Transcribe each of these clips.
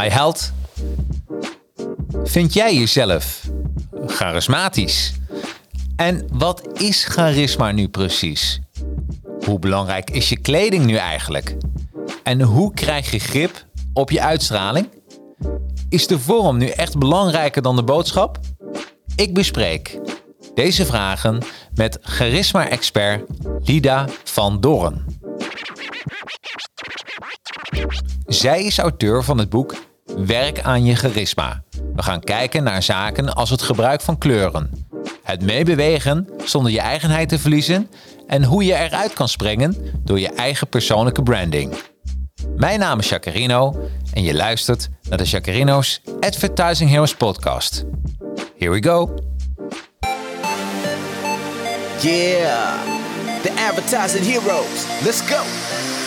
Hi held. Vind jij jezelf charismatisch? En wat is charisma nu precies? Hoe belangrijk is je kleding nu eigenlijk? En hoe krijg je grip op je uitstraling? Is de vorm nu echt belangrijker dan de boodschap? Ik bespreek deze vragen met charisma-expert Lida van Doorn. Zij is auteur van het boek Werk aan je charisma. We gaan kijken naar zaken als het gebruik van kleuren, het meebewegen zonder je eigenheid te verliezen en hoe je eruit kan springen door je eigen persoonlijke branding. Mijn naam is Jacarino en je luistert naar de Jacarino's Advertising Heroes podcast. Here we go. Yeah, the advertising heroes. Let's go.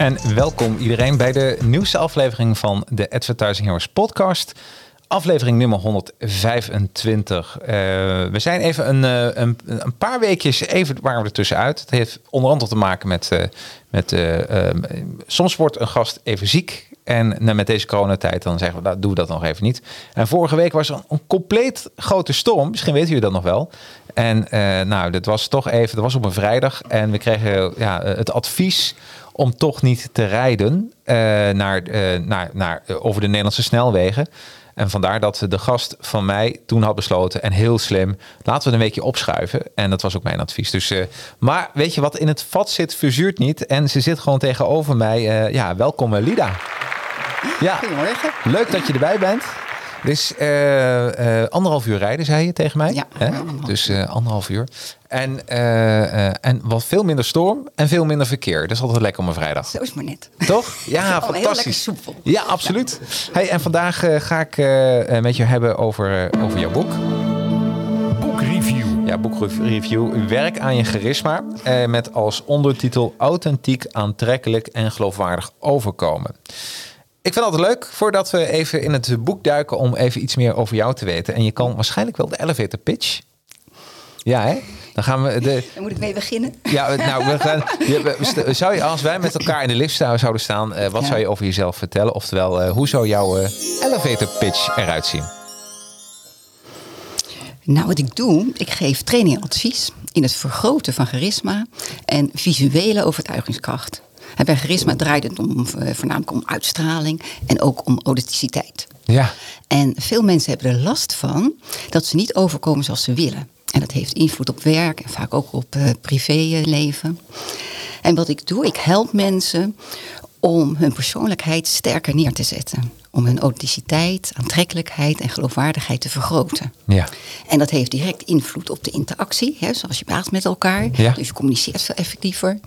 En welkom iedereen bij de nieuwste aflevering van de Advertising Heroes podcast. Aflevering nummer 125. Uh, we zijn even een, uh, een, een, paar weekjes even waren we er tussenuit. Het heeft onder andere te maken met... Uh, met soms wordt een gast even ziek. En nou, met deze coronatijd dan zeggen we, nou, doen we dat nog even niet. En vorige week was er een, een compleet grote storm. Misschien weten jullie dat nog wel. En nou, dat was toch even... Dat was op een vrijdag. En we kregen ja, het advies om toch niet te rijden uh, naar, uh, naar, naar, uh, over de Nederlandse snelwegen. En vandaar dat de gast van mij toen had besloten, en heel slim, laten we een weekje opschuiven. En dat was ook mijn advies. Dus, maar weet je wat in het vat zit, verzuurt niet. En ze zit gewoon tegenover mij. ja, welkom Lida. Ja, Goedemorgen. Leuk dat je erbij bent. Dus uh, uh, anderhalf uur rijden, zei je tegen mij. Ja, Hè? Dus uh, anderhalf uur. En, en wat veel minder storm en veel minder verkeer. Dat is altijd lekker om een vrijdag. Zo is maar net. Toch? Ja, oh, fantastisch. soepel. Ja, absoluut. Ja. Hey, en vandaag ga ik met je hebben over, over jouw boek. Boekreview. Ja, boekreview. Werk aan je charisma. met als ondertitel authentiek, aantrekkelijk en geloofwaardig overkomen. Ik vind het altijd leuk, voordat we even in het boek duiken, om even iets meer over jou te weten. En je kan waarschijnlijk wel de elevator pitch. Ja, hè? Dan gaan we de. Dan moet ik mee beginnen. Ja, nou, we gaan. Zou je, als wij met elkaar in de lift zouden staan, uh, wat ja. zou je over jezelf vertellen? Oftewel, uh, hoe zou jouw uh, elevator pitch eruit zien? Nou, wat ik doe, ik geef training en advies in het vergroten van charisma en visuele overtuigingskracht. En bij charisma draait het om, voornamelijk om uitstraling en ook om authenticiteit. Ja. En veel mensen hebben er last van dat ze niet overkomen zoals ze willen. En dat heeft invloed op werk en vaak ook op uh, privéleven. En wat ik doe, ik help mensen om hun persoonlijkheid sterker neer te zetten. Om hun authenticiteit, aantrekkelijkheid en geloofwaardigheid te vergroten. Ja. En dat heeft direct invloed op de interactie, hè, zoals je praat met elkaar. Ja. Dus je communiceert veel effectiever.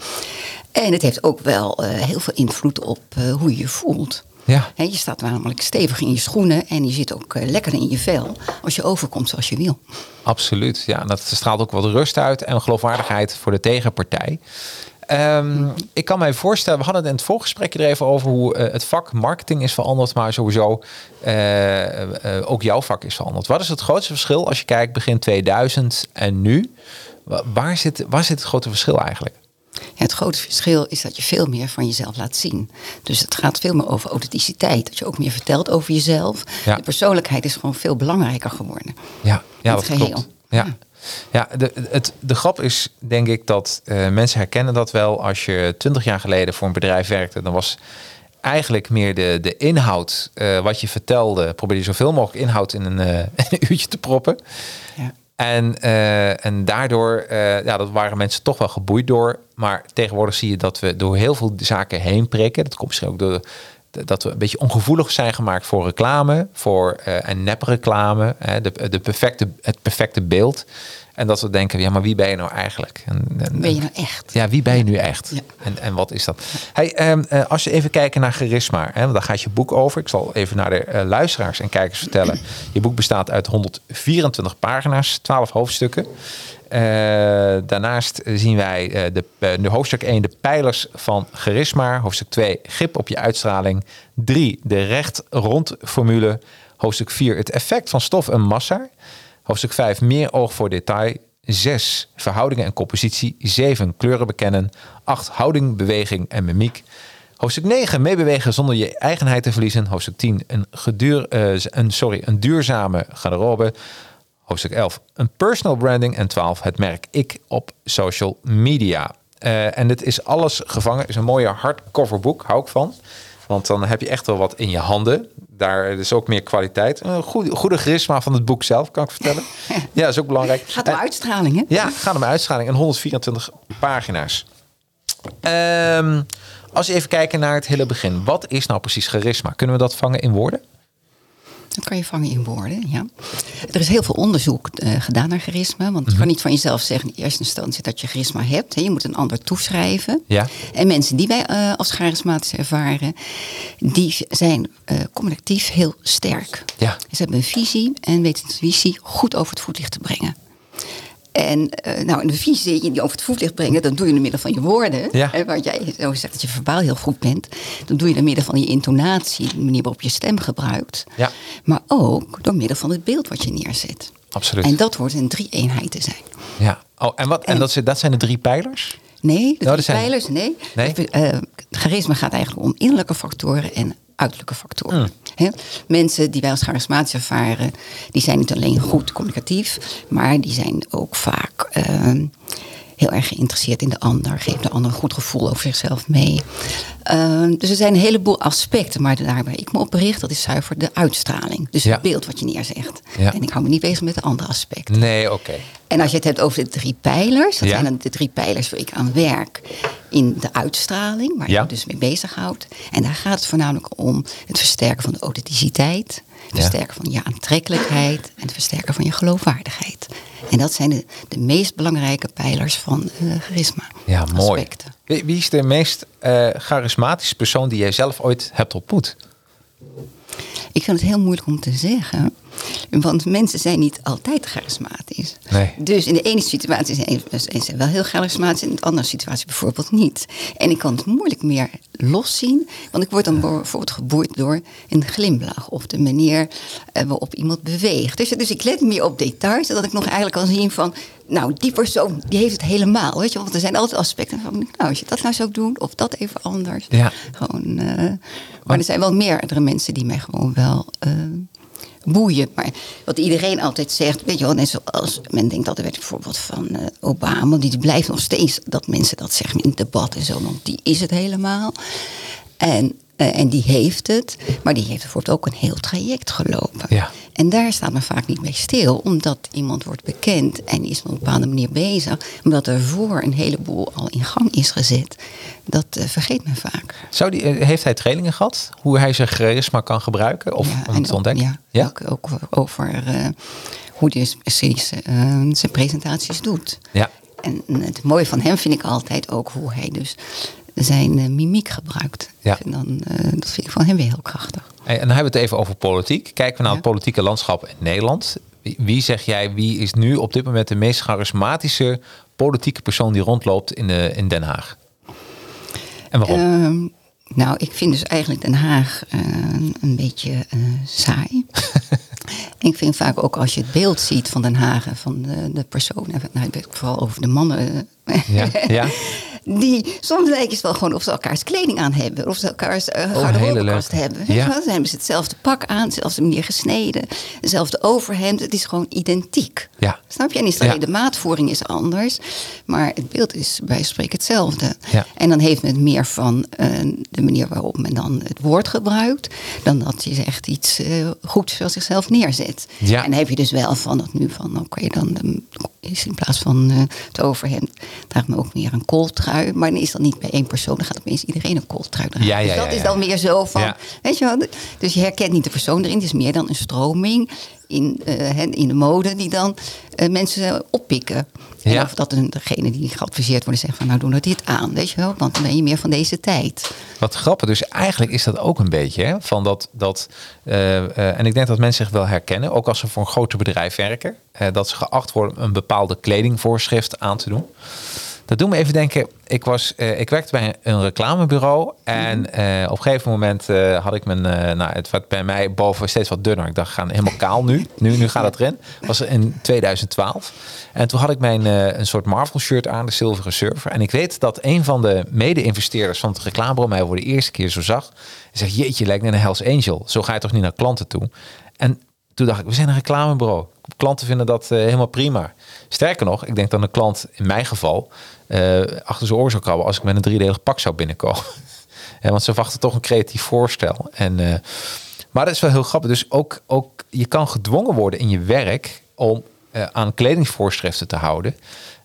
En het heeft ook wel uh, heel veel invloed op uh, hoe je je voelt. Ja. He, je staat namelijk stevig in je schoenen en je zit ook uh, lekker in je vel als je overkomt zoals je wil. Absoluut, ja. Dat straalt ook wat rust uit en geloofwaardigheid voor de tegenpartij. Um, ik kan mij voorstellen, we hadden het in het voorgesprek er even over hoe uh, het vak marketing is veranderd, maar sowieso uh, uh, ook jouw vak is veranderd. Wat is het grootste verschil als je kijkt begin 2000 en nu? Waar zit, waar zit het grote verschil eigenlijk? Het grote verschil is dat je veel meer van jezelf laat zien. Dus het gaat veel meer over authenticiteit. Dat je ook meer vertelt over jezelf. Ja. De persoonlijkheid is gewoon veel belangrijker geworden. Ja, ja dat geheel. klopt. Ja. ja. Ja, de, het, de grap is denk ik dat uh, mensen herkennen dat wel. Als je twintig jaar geleden voor een bedrijf werkte, dan was eigenlijk meer de, de inhoud, eh, wat je vertelde, probeer je zoveel mogelijk inhoud in een, eh, een uurtje te proppen. Ja. En, eh, en daardoor, eh, ja, dat waren mensen toch wel geboeid door. Maar tegenwoordig zie je dat we door heel veel zaken heen prikken. Dat komt misschien ook door dat we een beetje ongevoelig zijn gemaakt voor reclame, voor eh en nepreclame, hè, de, de perfecte, het perfecte beeld. En dat we denken, ja, maar wie ben je nou eigenlijk? En, en- Ben je nou echt? ja, wie ben je nu echt? Ja. En, en wat is dat? Hey, ehm, eh, als je even kijkt naar charisma, hè, want daar gaat je boek over. Ik zal even naar de eh, luisteraars en kijkers vertellen. Je boek bestaat uit 124 pagina's, 12 hoofdstukken. Eh, daarnaast zien wij de, de hoofdstuk 1 de pijlers van charisma. Hoofdstuk 2 grip op je uitstraling. 3 de recht-rond formule. Hoofdstuk 4 het effect van stof en massa. Hoofdstuk 5 meer oog voor detail. 6 verhoudingen en compositie. 7 kleuren bekennen. 8 houding, beweging en mimiek. Hoofdstuk 9 meebewegen zonder je eigenheid te verliezen. Hoofdstuk 10 een, geduur, eh, een, sorry, een duurzame garderobe. Hoofdstuk 11 een personal branding. En 12 het merk ik op social media. Eh, en dit is alles gevangen. is een mooie hardcover boek, hou ik van. Want dan heb je echt wel wat in je handen. Daar is ook meer kwaliteit. Een goede, goede charisma van het boek zelf, kan ik vertellen. Ja, is ook belangrijk. Gaat om En- uitstraling, hè? ja, gaat om uitstraling en 124 pagina's. Ehm, als je even kijken naar het hele begin. Wat is nou precies charisma? Kunnen we dat vangen in woorden? Dat kan je vangen in woorden, ja. Er is heel veel onderzoek eh, gedaan naar charisma. Want Mhm. je kan niet van jezelf zeggen in eerste instantie dat je charisma hebt. Hè. Je moet een ander toeschrijven. Ja. En mensen die wij eh, als charismatisch ervaren, die zijn eh, communicatief heel sterk. Ja. Ze hebben een visie en weten de visie goed over het voetlicht te brengen. En eh, nou, een visie die over het voetlicht brengen, dat doe je door middel van je woorden. Ja. Want jij zo zegt dat je verbaal heel goed bent. Dat doe je door middel van je intonatie, de manier waarop je stem gebruikt. Ja. Maar ook door middel van het beeld wat je neerzet. Absoluut. En dat wordt een drie-eenheid te zijn. Ja. Oh, en wat, en En- dat, zijn- dat zijn de drie pijlers? Nee, de drie zijn- pijlers, nee. Nee? Eh, charisma gaat eigenlijk om innerlijke factoren en uiterlijke factoren. Hè? Mensen die wij als charismatisch ervaren, die zijn niet alleen goed communicatief, maar die zijn ook vaak ehm, heel erg geïnteresseerd in de ander, geven de ander een goed gevoel over zichzelf mee. Ehm, dus er zijn een heleboel aspecten, maar daar waar ik me op bericht, dat is zuiver de uitstraling. Dus Ja. het beeld wat je neerzegt. Ja. En ik hou me niet bezig met de andere aspecten. Nee, oké. En als je het hebt over de drie pijlers, dat Ja. zijn de drie pijlers waar ik aan werk in de uitstraling, waar je dus mee bezighoudt. En daar gaat het voornamelijk om het versterken van de authenticiteit, het versterken van je aantrekkelijkheid en het versterken van je geloofwaardigheid. En dat zijn de, de meest belangrijke pijlers van eh, charisma. Ja, mooi. Aspecten. Wie, wie is de meest eh, charismatische persoon die jij zelf ooit hebt ontmoet? Ik vind het heel moeilijk om te zeggen. Want mensen zijn niet altijd charismatisch. Nee. Dus in de ene situatie zijn ze wel heel charismatisch, in de andere situatie bijvoorbeeld niet. En ik kan het moeilijk meer loszien, want ik word dan bijvoorbeeld geboeid door een glimlach of de manier eh, waarop iemand beweegt. Dus, dus ik let meer op details, zodat ik nog eigenlijk kan zien van, nou, die persoon die heeft het helemaal. Weet je, want er zijn altijd aspecten van, nou, als je dat nou zou doen of dat even anders. Ja. Gewoon, eh, maar er zijn wel meerdere mensen die mij gewoon wel eh, boeien. Maar wat iedereen altijd zegt, weet je wel, net zoals men denkt altijd bijvoorbeeld van eh, Obama, die blijft nog steeds dat mensen dat zeggen in het debat en zo, want die is het helemaal. En, eh, en die heeft het, maar die heeft bijvoorbeeld ook een heel traject gelopen. Ja. En daar staat men vaak niet bij stil, omdat iemand wordt bekend en is op een bepaalde manier bezig, omdat er voor een heleboel al in gang is gezet. Dat eh, vergeet men vaak. Zou die, eh, heeft hij trainingen gehad? Hoe hij zijn charisma kan gebruiken? Of en het ook- ontdekken? Ja, Ook, ook over hoe hij precies zijn presentaties doet. Ja. En het mooie van hem vind ik altijd ook hoe hij dus zijn eh, mimiek gebruikt. Ja. En dan, eh, dat vind ik van hem weer heel krachtig. Hey, En dan hebben we het even over politiek. Kijken we naar Ja. het politieke landschap in Nederland. Wie, wie zeg jij, wie is nu op dit moment de meest charismatische politieke persoon die rondloopt in, de, in Den Haag? En waarom? Ehm, nou, ik vind dus eigenlijk Den Haag eh, een beetje eh, saai. ik vind vaak ook als je het beeld ziet van Den Haag en van de, de personen, nou, ik weet vooral over de mannen. eh, Ja, ja. Die, soms lijken het wel gewoon of ze elkaars kleding aan hebben. Of ze elkaars uh, Oh, hele garderobekast leuk. hebben. Ja. Dan hebben ze hetzelfde pak aan, dezelfde manier gesneden. Dezelfde overhemd. Het is gewoon identiek. Ja. Snap je? En is alleen Ja. de maatvoering is anders. Maar het beeld is bij spreken hetzelfde. Ja. En dan heeft men meer van eh, de manier waarop men dan het woord gebruikt. Dan dat je echt iets eh goeds van zichzelf neerzet. Ja. En dan heb je dus wel van dat nu van oké, dan eh, is in plaats van eh, het overhemd draagt men ook meer een kooltrui. Maar dan is dat niet bij één persoon, dan gaat opeens iedereen een kooltrui dragen. Ja, ja, dus dat ja, is dan meer zo van, weet je wel. Dus je herkent niet de persoon erin, het is meer dan een stroming in, eh, in de mode die dan eh, mensen oppikken. En of dat een, degene die geadviseerd worden zegt van nou doe nou dit aan, weet je wel. Want dan ben je meer van deze tijd. Wat grappig. Dus eigenlijk is dat ook een beetje hè, van dat. dat eh, en ik denk dat mensen zich wel herkennen, ook als ze voor een groter bedrijf werken, dat ze geacht worden een bepaalde kledingvoorschrift aan te doen. Dat doet me even denken. Ik, was, eh, ik werkte bij een reclamebureau. En eh, op een gegeven moment eh, had ik mijn. nou, het werd bij mij boven steeds wat dunner. Ik dacht, gaan helemaal kaal nu. Nu, nu gaat het erin. Was in 2012. En toen had ik mijn een soort Marvel shirt aan, de Zilveren Surfer. En ik weet dat een van de mede-investeerders van het reclamebureau mij voor de eerste keer zo zag. En zegt, jeetje, je lijkt net een Hells Angel. Zo ga je toch niet naar klanten toe? En toen dacht ik, we zijn een reclamebureau. Klanten vinden dat eh, helemaal prima. Sterker nog, ik denk dat een klant in mijn geval eh, achter zijn oor zou krabben als ik met een driedelig pak zou binnenkomen. Want ze verwachten toch een creatief voorstel. En, eh, maar dat is wel heel grappig. Dus ook, ook je kan gedwongen worden in je werk om aan kledingsvoorschriften te houden.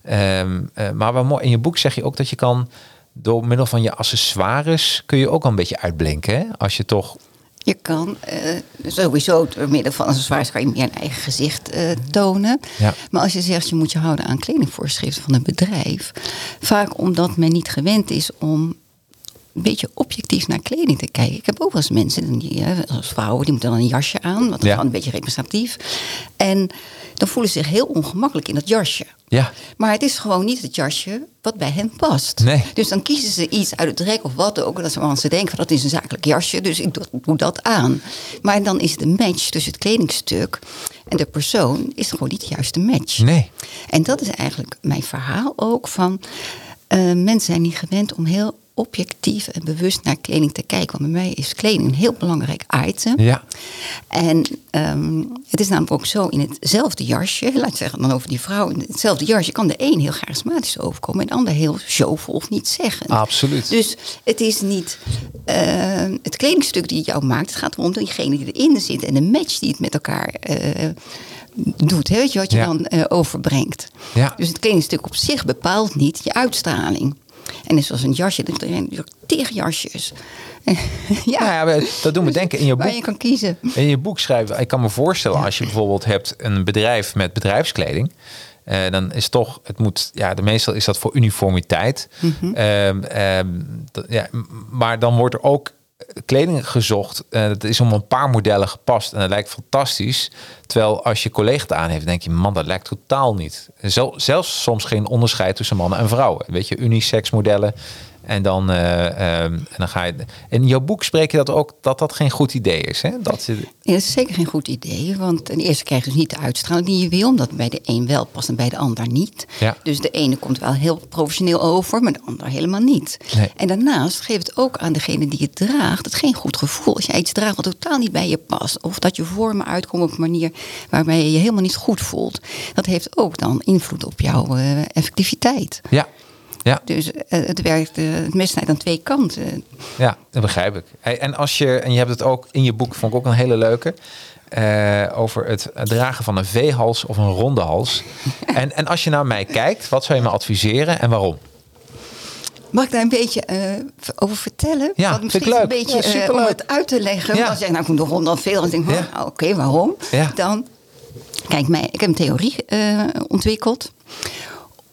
Ehm, eh, maar wel mooi, in je boek zeg je ook dat je kan door middel van je accessoires kun je ook al een beetje uitblinken. Hè? Als je toch Je kan eh, sowieso door middel van accessoires kan je meer een eigen gezicht eh, tonen. Ja. Maar als je zegt je moet je houden aan kledingvoorschriften van een bedrijf, vaak omdat men niet gewend is om een beetje objectief naar kleding te kijken. Ik heb ook wel eens mensen, die, hè, als vrouwen, die moeten dan een jasje aan, wat Ja. gewoon een beetje representatief. En dan voelen ze zich heel ongemakkelijk in dat jasje. Ja. Maar het is gewoon niet het jasje wat bij hen past. Nee. Dus dan kiezen ze iets uit het rek of wat ook. Dat ze, want ze denken van dat is een zakelijk jasje, dus ik doe, doe dat aan. Maar dan is de match tussen het kledingstuk en de persoon is gewoon niet de juiste match. Nee. En dat is eigenlijk mijn verhaal ook van eh, mensen zijn niet gewend om heel objectief en bewust naar kleding te kijken. Want bij mij is kleding een heel belangrijk item. Ja. En ehm, het is namelijk ook zo in hetzelfde jasje, laat ik zeggen dan over die vrouw, in hetzelfde jasje kan de een heel charismatisch overkomen en de ander heel showvol of niet zeggen. Absoluut. Dus het is niet eh, het kledingstuk die jou maakt, het gaat erom diegene die erin zit en de match die het met elkaar eh, doet, hè, weet je wat je Ja. dan eh, overbrengt. Ja. Dus het kledingstuk op zich bepaalt niet je uitstraling. En net zoals een jasje, dat tegen jasjes. ja, Nou ja, dat doen we denken in je waar boek. je kan kiezen. In je boek schrijven, ik kan me voorstellen als je bijvoorbeeld hebt een bedrijf met bedrijfskleding. eh, dan is toch, het moet, ja, de meestal is dat voor uniformiteit. Ehm, ehm, dat- ja, maar dan wordt er ook kleding gezocht. eh dat is om een paar modellen gepast en dat lijkt fantastisch. Terwijl als je collega het aan heeft, denk je, man, dat lijkt totaal niet. Zel- zelfs soms geen onderscheid tussen mannen en vrouwen. Weet je, unisex modellen. En dan, eh, ehm, en dan ga je. In jouw boek spreek je dat ook dat dat geen goed idee is. Hè? Dat je, Ja, dat is zeker geen goed idee. Want ten eerste krijg je dus niet de uitstraling die je wil. Omdat bij de een wel past en bij de ander niet. Ja. Dus de ene komt wel heel professioneel over, maar de ander helemaal niet. Nee. En daarnaast geeft het ook aan degene die het draagt het geen goed gevoel. Als jij iets draagt wat totaal niet bij je past. Of dat je vormen uitkomen op een manier waarbij je je helemaal niet goed voelt. Dat heeft ook dan invloed op jouw eh, effectiviteit. ja, ja, Dus eh, het werkt, eh, het mes snijdt aan twee kanten. ja, dat begrijp ik. En als je, en je hebt het ook in je boek, vond ik ook een hele leuke. eh, over het dragen van een V-hals of een ronde hals. En, en als je naar mij kijkt, wat zou je me adviseren en waarom? Mag ik daar een beetje over vertellen? Ja, Want ik misschien leuk. een beetje Ja, om het uit te leggen. Ja. Als jij nou, ik moet nog dan veel. En denk, Ja. oh, oké, waarom? Ja. Dan, kijk, mij, ik heb een theorie ontwikkeld.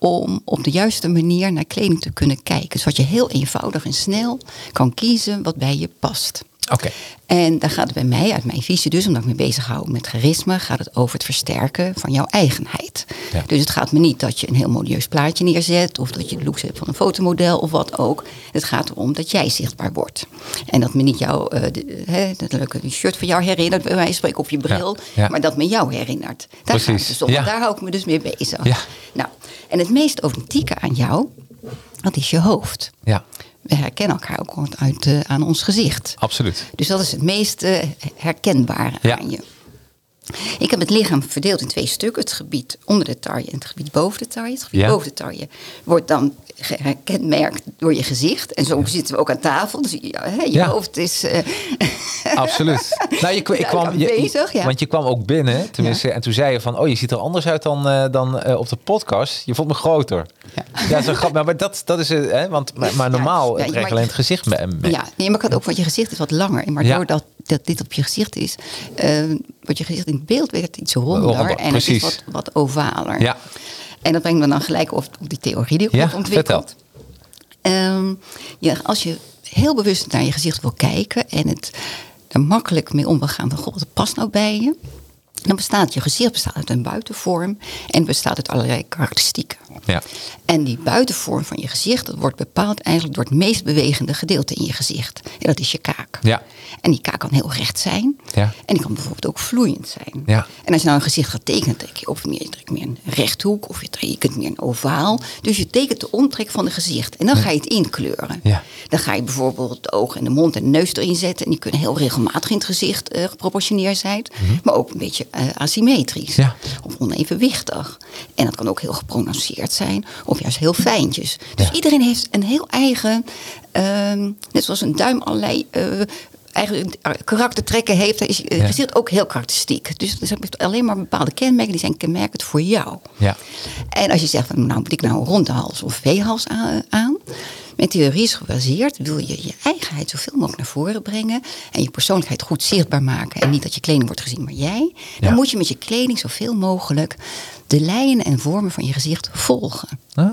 Om op de juiste manier naar kleding te kunnen kijken. Zodat je heel eenvoudig en snel kan kiezen wat bij je past. Oké, En daar gaat het bij mij, uit mijn visie dus, omdat ik me bezig hou met charisma, gaat het over het versterken van jouw eigenheid. Ja. Dus het gaat me niet dat je een heel modieus plaatje neerzet, of dat je de looks hebt van een fotomodel of wat ook. Het gaat erom dat jij zichtbaar wordt. En dat me niet jouw, eh, de- hè, dat leuke shirt van jou herinnert, bij wijze van spreken op je bril, Ja, ja. maar dat me jou herinnert. Daar Precies, dus om. Daar hou ik me dus mee bezig. Ja. Nou, en het meest authentieke aan jou Dat is je hoofd. Ja, We herkennen elkaar ook uit, eh, aan ons gezicht. absoluut. Dus dat is het meest eh, herkenbare Ja. aan je. Ik heb het lichaam verdeeld in twee stukken. Het gebied onder de tarje en het gebied boven de tarje. Het gebied Ja. boven de tarje wordt dan gekenmerkt door je gezicht. En zo zitten we ook aan tafel. Dus je, hè, je Ja. hoofd is... eh, Absoluut. Nou, je, ik kwam, je, aanwezig, ja. Want je kwam ook binnen, tenminste, en toen zei je van, oh, je ziet er anders uit dan, eh, dan eh, op de podcast. Je vond me groter. Ja. Ja, zo. Maar dat, dat is hè? Want, maar, maar normaal trek alleen het gezicht me. me- Ja, nee, maar ik had ook, want je gezicht is wat langer. Maar doordat dat dit op je gezicht is, eh, wordt je gezicht in het beeld werd iets ronder. En het is wat, wat ovaler. Ja. En dat brengt me dan gelijk op, op die theorie die ik Ja, ontwikkeld. Ehm, ja, als je heel bewust naar je gezicht wil kijken en het er makkelijk mee om wil gaan van goh, wat past nou bij je? Dan bestaat je gezicht bestaat uit een buitenvorm en bestaat uit allerlei karakteristieken. Ja. En die buitenvorm van je gezicht, dat wordt bepaald eigenlijk door het meest bewegende gedeelte in je gezicht. En dat is je kaak. Ja. En die kaak kan heel recht zijn. Ja. En die kan bijvoorbeeld ook vloeiend zijn. Ja. En als je nou een gezicht gaat tekenen, trek je of meer, je trekt meer een rechthoek of je tekent meer een ovaal. Dus je tekent de omtrek van het gezicht. En dan ga je het inkleuren. Ja. Dan ga je bijvoorbeeld de ogen en de mond en de neus erin zetten. En die kunnen heel regelmatig in het gezicht eh, geproportioneerd zijn. Maar ook een beetje eh, asymmetrisch. Mhm. Ja. Of onevenwichtig. En dat kan ook heel geprononceerd zijn. Of juist heel fijntjes. Dus iedereen heeft een heel eigen, ehm, net zoals een duim allerlei eh, eigen karaktertrekken heeft, is je Ja. gezicht ook heel karakteristiek. Dus er zijn alleen maar bepaalde kenmerken die zijn kenmerkend voor jou. Ja. En als je zegt, van, nou moet ik nou een ronde hals of V-hals aan, aan. Mijn theorie is gebaseerd, wil je je eigenheid zoveel mogelijk naar voren brengen en je persoonlijkheid goed zichtbaar maken en niet dat je kleding wordt gezien, maar jij, dan Ja. moet je met je kleding zoveel mogelijk de lijnen en vormen van je gezicht volgen. Ah.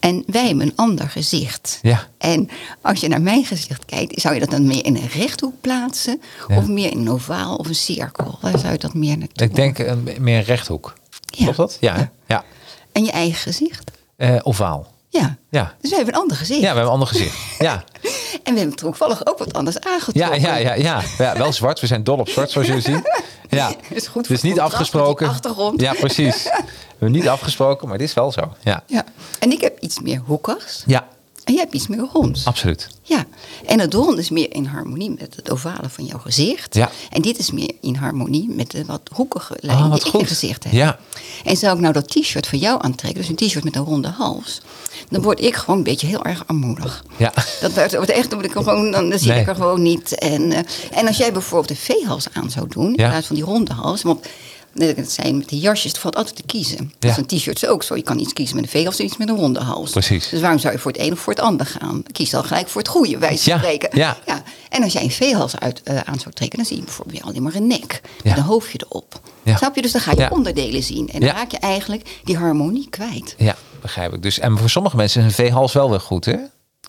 En wij hebben een ander gezicht. Ja. En als je naar mijn gezicht kijkt, zou je dat dan meer in een rechthoek plaatsen? Ja. Of meer in een ovaal of een cirkel? Waar zou je dat meer naartoe? Ik denk een, meer een rechthoek. Ja. Klopt dat? Ja. Ja. En je eigen gezicht? Eh, ovaal. Ja. Ja. Dus wij hebben een ander gezicht. Ja, we hebben een ander gezicht. Ja. En we hebben toevallig ook wat anders Ja, aangetrokken. ja, ja, ja. ja. Wel zwart. We zijn dol op zwart, zoals jullie zien. Ja. Is goed Dus niet afgesproken. achtergrond. Ja, precies. We hebben niet afgesproken, maar dit is wel zo. Ja. Ja. En ik heb iets meer hoekigs. Ja, En jij hebt iets meer ronds. absoluut. Ja, en het rond is meer in harmonie met het ovale van jouw gezicht. Ja. En dit is meer in harmonie met de wat hoekige lijn Ah, wat die ik in goed. gezicht heb. Ja. En zou ik nou dat t-shirt van jou aantrekken, dus een t-shirt met een ronde hals, dan word ik gewoon een beetje heel erg armoedig. Ja. Dat wordt echt, dan, word ik gewoon, dan zie Nee. ik er gewoon niet. En, eh, en als jij bijvoorbeeld een V-hals aan zou doen, in Ja. plaats van die ronde hals, want het zei, met die jasjes, het valt altijd te kiezen. Ja. Dus een t-shirt ook zo. Je kan iets kiezen met een V-hals of iets met een ronde hals. Precies. Dus waarom zou je voor het een of voor het ander gaan? Kies dan gelijk voor het goede, wijze van Ja, spreken. ja. En als jij een V-hals uit, eh, aan zou trekken, dan zie je bijvoorbeeld alleen maar een nek. Ja. Met een hoofdje erop. Ja. Snap je? Dus dan ga je Ja. onderdelen zien. En dan Ja. raak je eigenlijk die harmonie kwijt. Ja, begrijp ik. Dus, en voor sommige mensen is een V-hals wel weer goed, hè?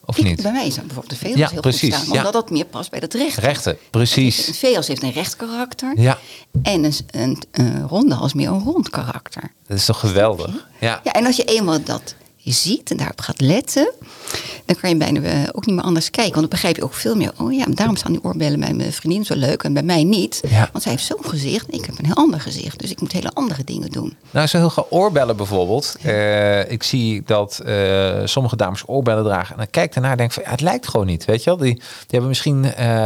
Of Ik- niet? Bij mij zou bijvoorbeeld de V-hals Ja, heel precies, goed staan. ja. Omdat dat meer past bij dat recht. Rechten, Een precies. V-hals heeft een recht karakter. Ja. En een, een, een ronde hals meer een rond karakter. Dat is toch geweldig? Ja. Ja, en als je eenmaal dat ziet en daarop gaat letten, dan kan je bijna eh, ook niet meer anders kijken. Want dan begrijp je ook veel meer. Oh ja, daarom staan die oorbellen bij mijn vriendin zo leuk en bij mij niet. Ja. Want zij heeft zo'n gezicht en ik heb een heel ander gezicht. Dus ik moet hele andere dingen doen. Nou, zo heel graag oorbellen bijvoorbeeld. Eh, ik zie dat eh, sommige dames oorbellen dragen. En dan kijk ernaar en denk van, ja, het lijkt gewoon niet. Weet je wel? Die, die hebben misschien,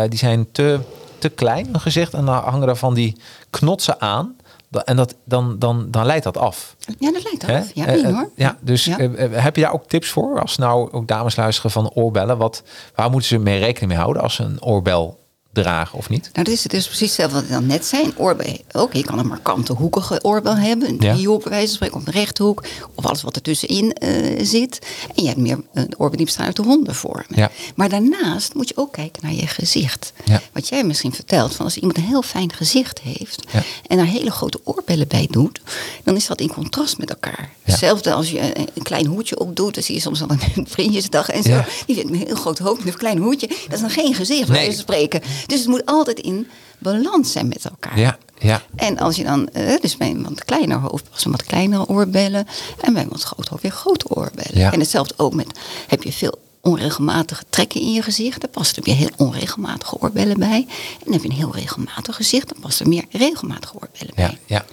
die zijn te, te klein, een gezicht. En dan hangen er van die knotsen aan. En dat, dan, dan, dan leidt dat af. Ja, dat lijkt Hè? af. Ja, Eh, nee, eh, hoor. ja, dus Ja. eh, heb je daar ook tips voor? Als nou ook dames luisteren van oorbellen. Wat, waar moeten ze mee rekening mee houden als ze een oorbel dragen of niet? Nou, dat is dus precies hetzelfde wat ik dan net zei. Een oorbel. Ook, je kan een markante hoekige oorbel hebben. Een Ja. driehoek bij wijze van spreken. Of een rechthoek. Of alles wat er tussenin eh, zit. En je hebt meer een oorbel die bestaat uit de ronde vormen. Ja. Maar daarnaast moet je ook kijken naar je gezicht. Ja. Wat jij misschien vertelt. Van als iemand een heel fijn gezicht heeft. Ja. En daar hele grote oorbellen bij doet. Dan is dat in contrast met elkaar. Ja. Hetzelfde als je een klein hoedje opdoet. Dan zie je soms al een vriendjesdag en zo. Ja. Die vindt een heel groot hoofd met een klein hoedje. Dat is dan geen gezicht, bij Nee. wijze van spreken. Dus het moet altijd in balans zijn met elkaar. Ja, ja. En als je dan, eh, dus bij een wat kleiner hoofd passen wat kleinere oorbellen. En bij een wat groot hoofd weer grote oorbellen. Ja. En hetzelfde ook met, heb je veel onregelmatige trekken in je gezicht. Dan past er weer heel onregelmatige oorbellen bij. En heb je een heel regelmatig gezicht. Dan past er meer regelmatige oorbellen Ja, bij. ja.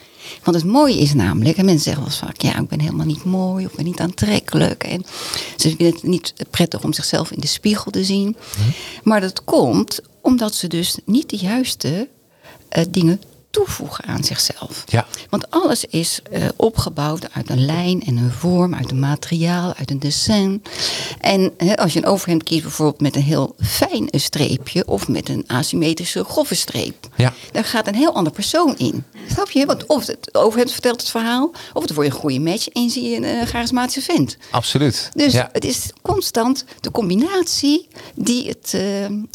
Want het mooie is namelijk, en mensen zeggen wel eens vaak, ja, ik ben helemaal niet mooi of ik ben niet aantrekkelijk. En ze vinden het niet prettig om zichzelf in de spiegel te zien. Maar dat komt omdat ze dus niet de juiste eh, dingen toevoegen aan zichzelf. Ja. Want alles is eh, opgebouwd uit een lijn en een vorm, uit een materiaal, uit een dessin. En als je een overhemd kiest bijvoorbeeld met een heel fijn streepje of met een asymmetrische grove streep, Ja. daar gaat een heel ander persoon in. Snap je? Want of het overhemd vertelt het verhaal, of het wordt een goede match en zie je een uh, charismatische vent. Absoluut. Dus ja. het is constant de combinatie die het, uh,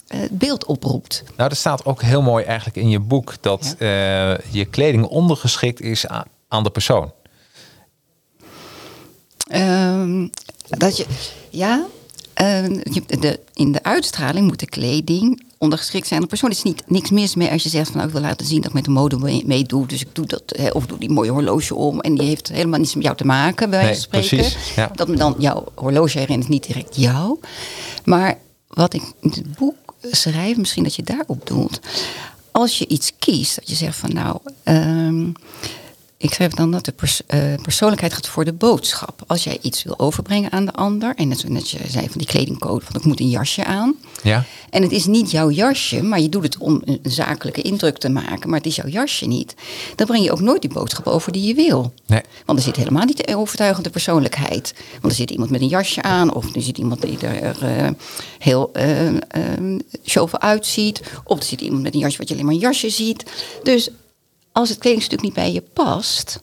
het beeld oproept. Nou, er staat ook heel mooi eigenlijk in je boek dat ja. Uh, je kleding ondergeschikt is aan, aan de persoon. Um, dat je, ja, uh, de, in de uitstraling moet de kleding ondergeschikt zijn aan de persoon. Er is niet niks mis mee als je zegt van nou, ik wil laten zien dat ik met de mode meedoe. Mee dus ik doe dat, hè, of doe die mooie horloge om. En die heeft helemaal niets met jou te maken, bij wijze van spreken. Precies, ja. Dat me dan jouw horloge herinnert, niet direct jou. Maar wat ik in het boek schrijf, misschien dat je daarop doelt. Als je iets kiest, dat je zegt van nou, um, ik schrijf dan dat de pers uh, persoonlijkheid gaat voor de boodschap. Als jij iets wil overbrengen aan de ander, en net zoals je zei van die kledingcode, van ik moet een jasje aan. Ja. En het is niet jouw jasje, maar je doet het om een zakelijke indruk te maken, maar het is jouw jasje niet. Dan breng je ook nooit die boodschap over die je wil. Nee. Want er zit helemaal niet de overtuigende persoonlijkheid. Want er zit iemand met een jasje aan, of er zit iemand die er uh, heel uh, uh, uitziet, of er zit iemand met een jasje wat je alleen maar een jasje ziet. Dus als het kledingstuk niet bij je past,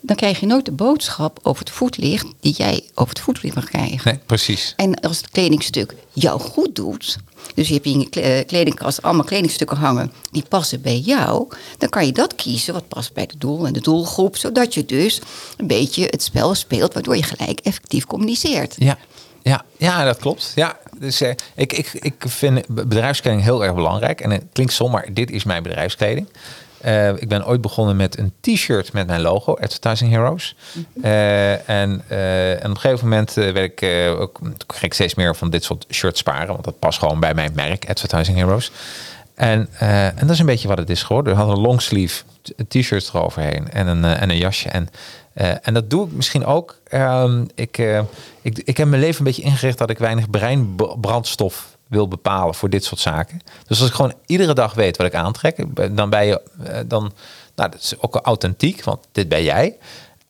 dan krijg je nooit de boodschap over het voetlicht die jij over het voetlicht mag krijgen. Nee, precies. En als het kledingstuk jou goed doet, dus je hebt in je kledingkast allemaal kledingstukken hangen die passen bij jou, dan kan je dat kiezen wat past bij het doel en de doelgroep, zodat je dus een beetje het spel speelt, waardoor je gelijk effectief communiceert. Ja, ja, ja dat klopt. Ja, dus eh, ik, ik, ik vind bedrijfskleding heel erg belangrijk. En het klinkt zomaar, dit is mijn bedrijfskleding. Uh, ik ben ooit begonnen met een t-shirt met mijn logo, Advertising Heroes. Uh, en, uh, en op een gegeven moment werd ik, ook, ging ik steeds meer van dit soort shirts sparen. Want dat past gewoon bij mijn merk, Advertising Heroes. En, en dat is een beetje wat het is geworden. We hadden een longsleeve t-shirt eroverheen en een, en een jasje. En, en dat doe ik misschien ook. ik, ik, ik heb mijn leven een beetje ingericht dat ik weinig breinbrandstof wil bepalen voor dit soort zaken. Dus als ik gewoon iedere dag weet wat ik aantrek, dan ben je dan, nou, dat is ook authentiek, want dit ben jij.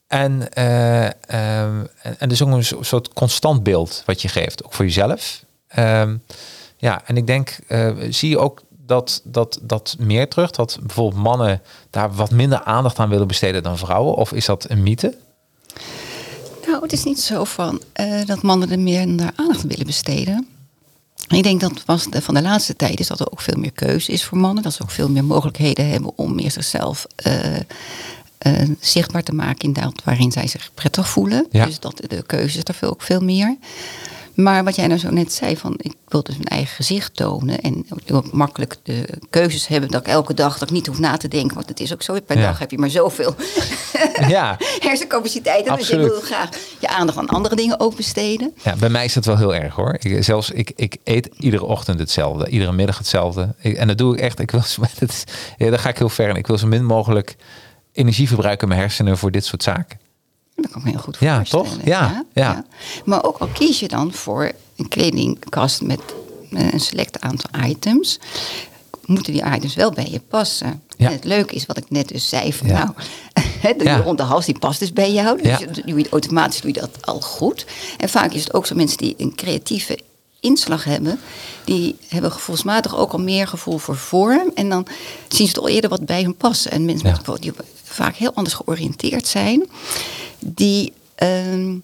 En, uh, um, en, dus ook een soort constant beeld wat je geeft, ook voor jezelf. Um, ja, en ik denk, uh, zie je ook dat, dat, dat meer terug, dat bijvoorbeeld mannen daar wat minder aandacht aan willen besteden dan vrouwen? Of is dat een mythe? Nou, het is niet zo van dat mannen er meer aandacht aan willen besteden. Ik denk dat was de, van de laatste tijd is dat er ook veel meer keuze is voor mannen. Dat ze ook veel meer mogelijkheden hebben om meer zichzelf uh, uh, zichtbaar te maken in dat waarin zij zich prettig voelen. Ja. Dus dat de keuze is er veel, ook veel meer. Maar wat jij nou zo net zei, van ik wil dus mijn eigen gezicht tonen en ook makkelijk de keuzes hebben dat ik elke dag dat ik niet hoef na te denken, want het is ook zo, per Ja. dag heb je maar zoveel Ja. hersencapaciteit. En dus je wil graag je aandacht aan andere dingen ook besteden. Ja, bij mij is dat wel heel erg hoor. Ik, zelfs ik, ik eet iedere ochtend hetzelfde, iedere middag hetzelfde. Ik- en dat doe ik echt. Ik wil, is- ja, daar ga ik heel ver in. Ik wil zo min mogelijk energie verbruiken in mijn hersenen voor dit soort zaken. Dat kan ik me heel goed Ja, voorstellen. toch? Ja, ja. Maar ook al kies je dan voor een kledingkast met een select aantal items, moeten die items wel bij je passen. Ja. En het leuke is wat ik net dus zei van Ja. nou, de Ja. rond de hals die past dus bij jou. Dus Ja. je- doe je, automatisch doe je dat al goed. En vaak is het ook zo mensen die een creatieve inslag hebben, die hebben gevoelsmatig ook al meer gevoel voor vorm. En dan zien ze het al eerder wat bij hun passen. En mensen Ja. die vaak heel anders georiënteerd zijn, die ehm,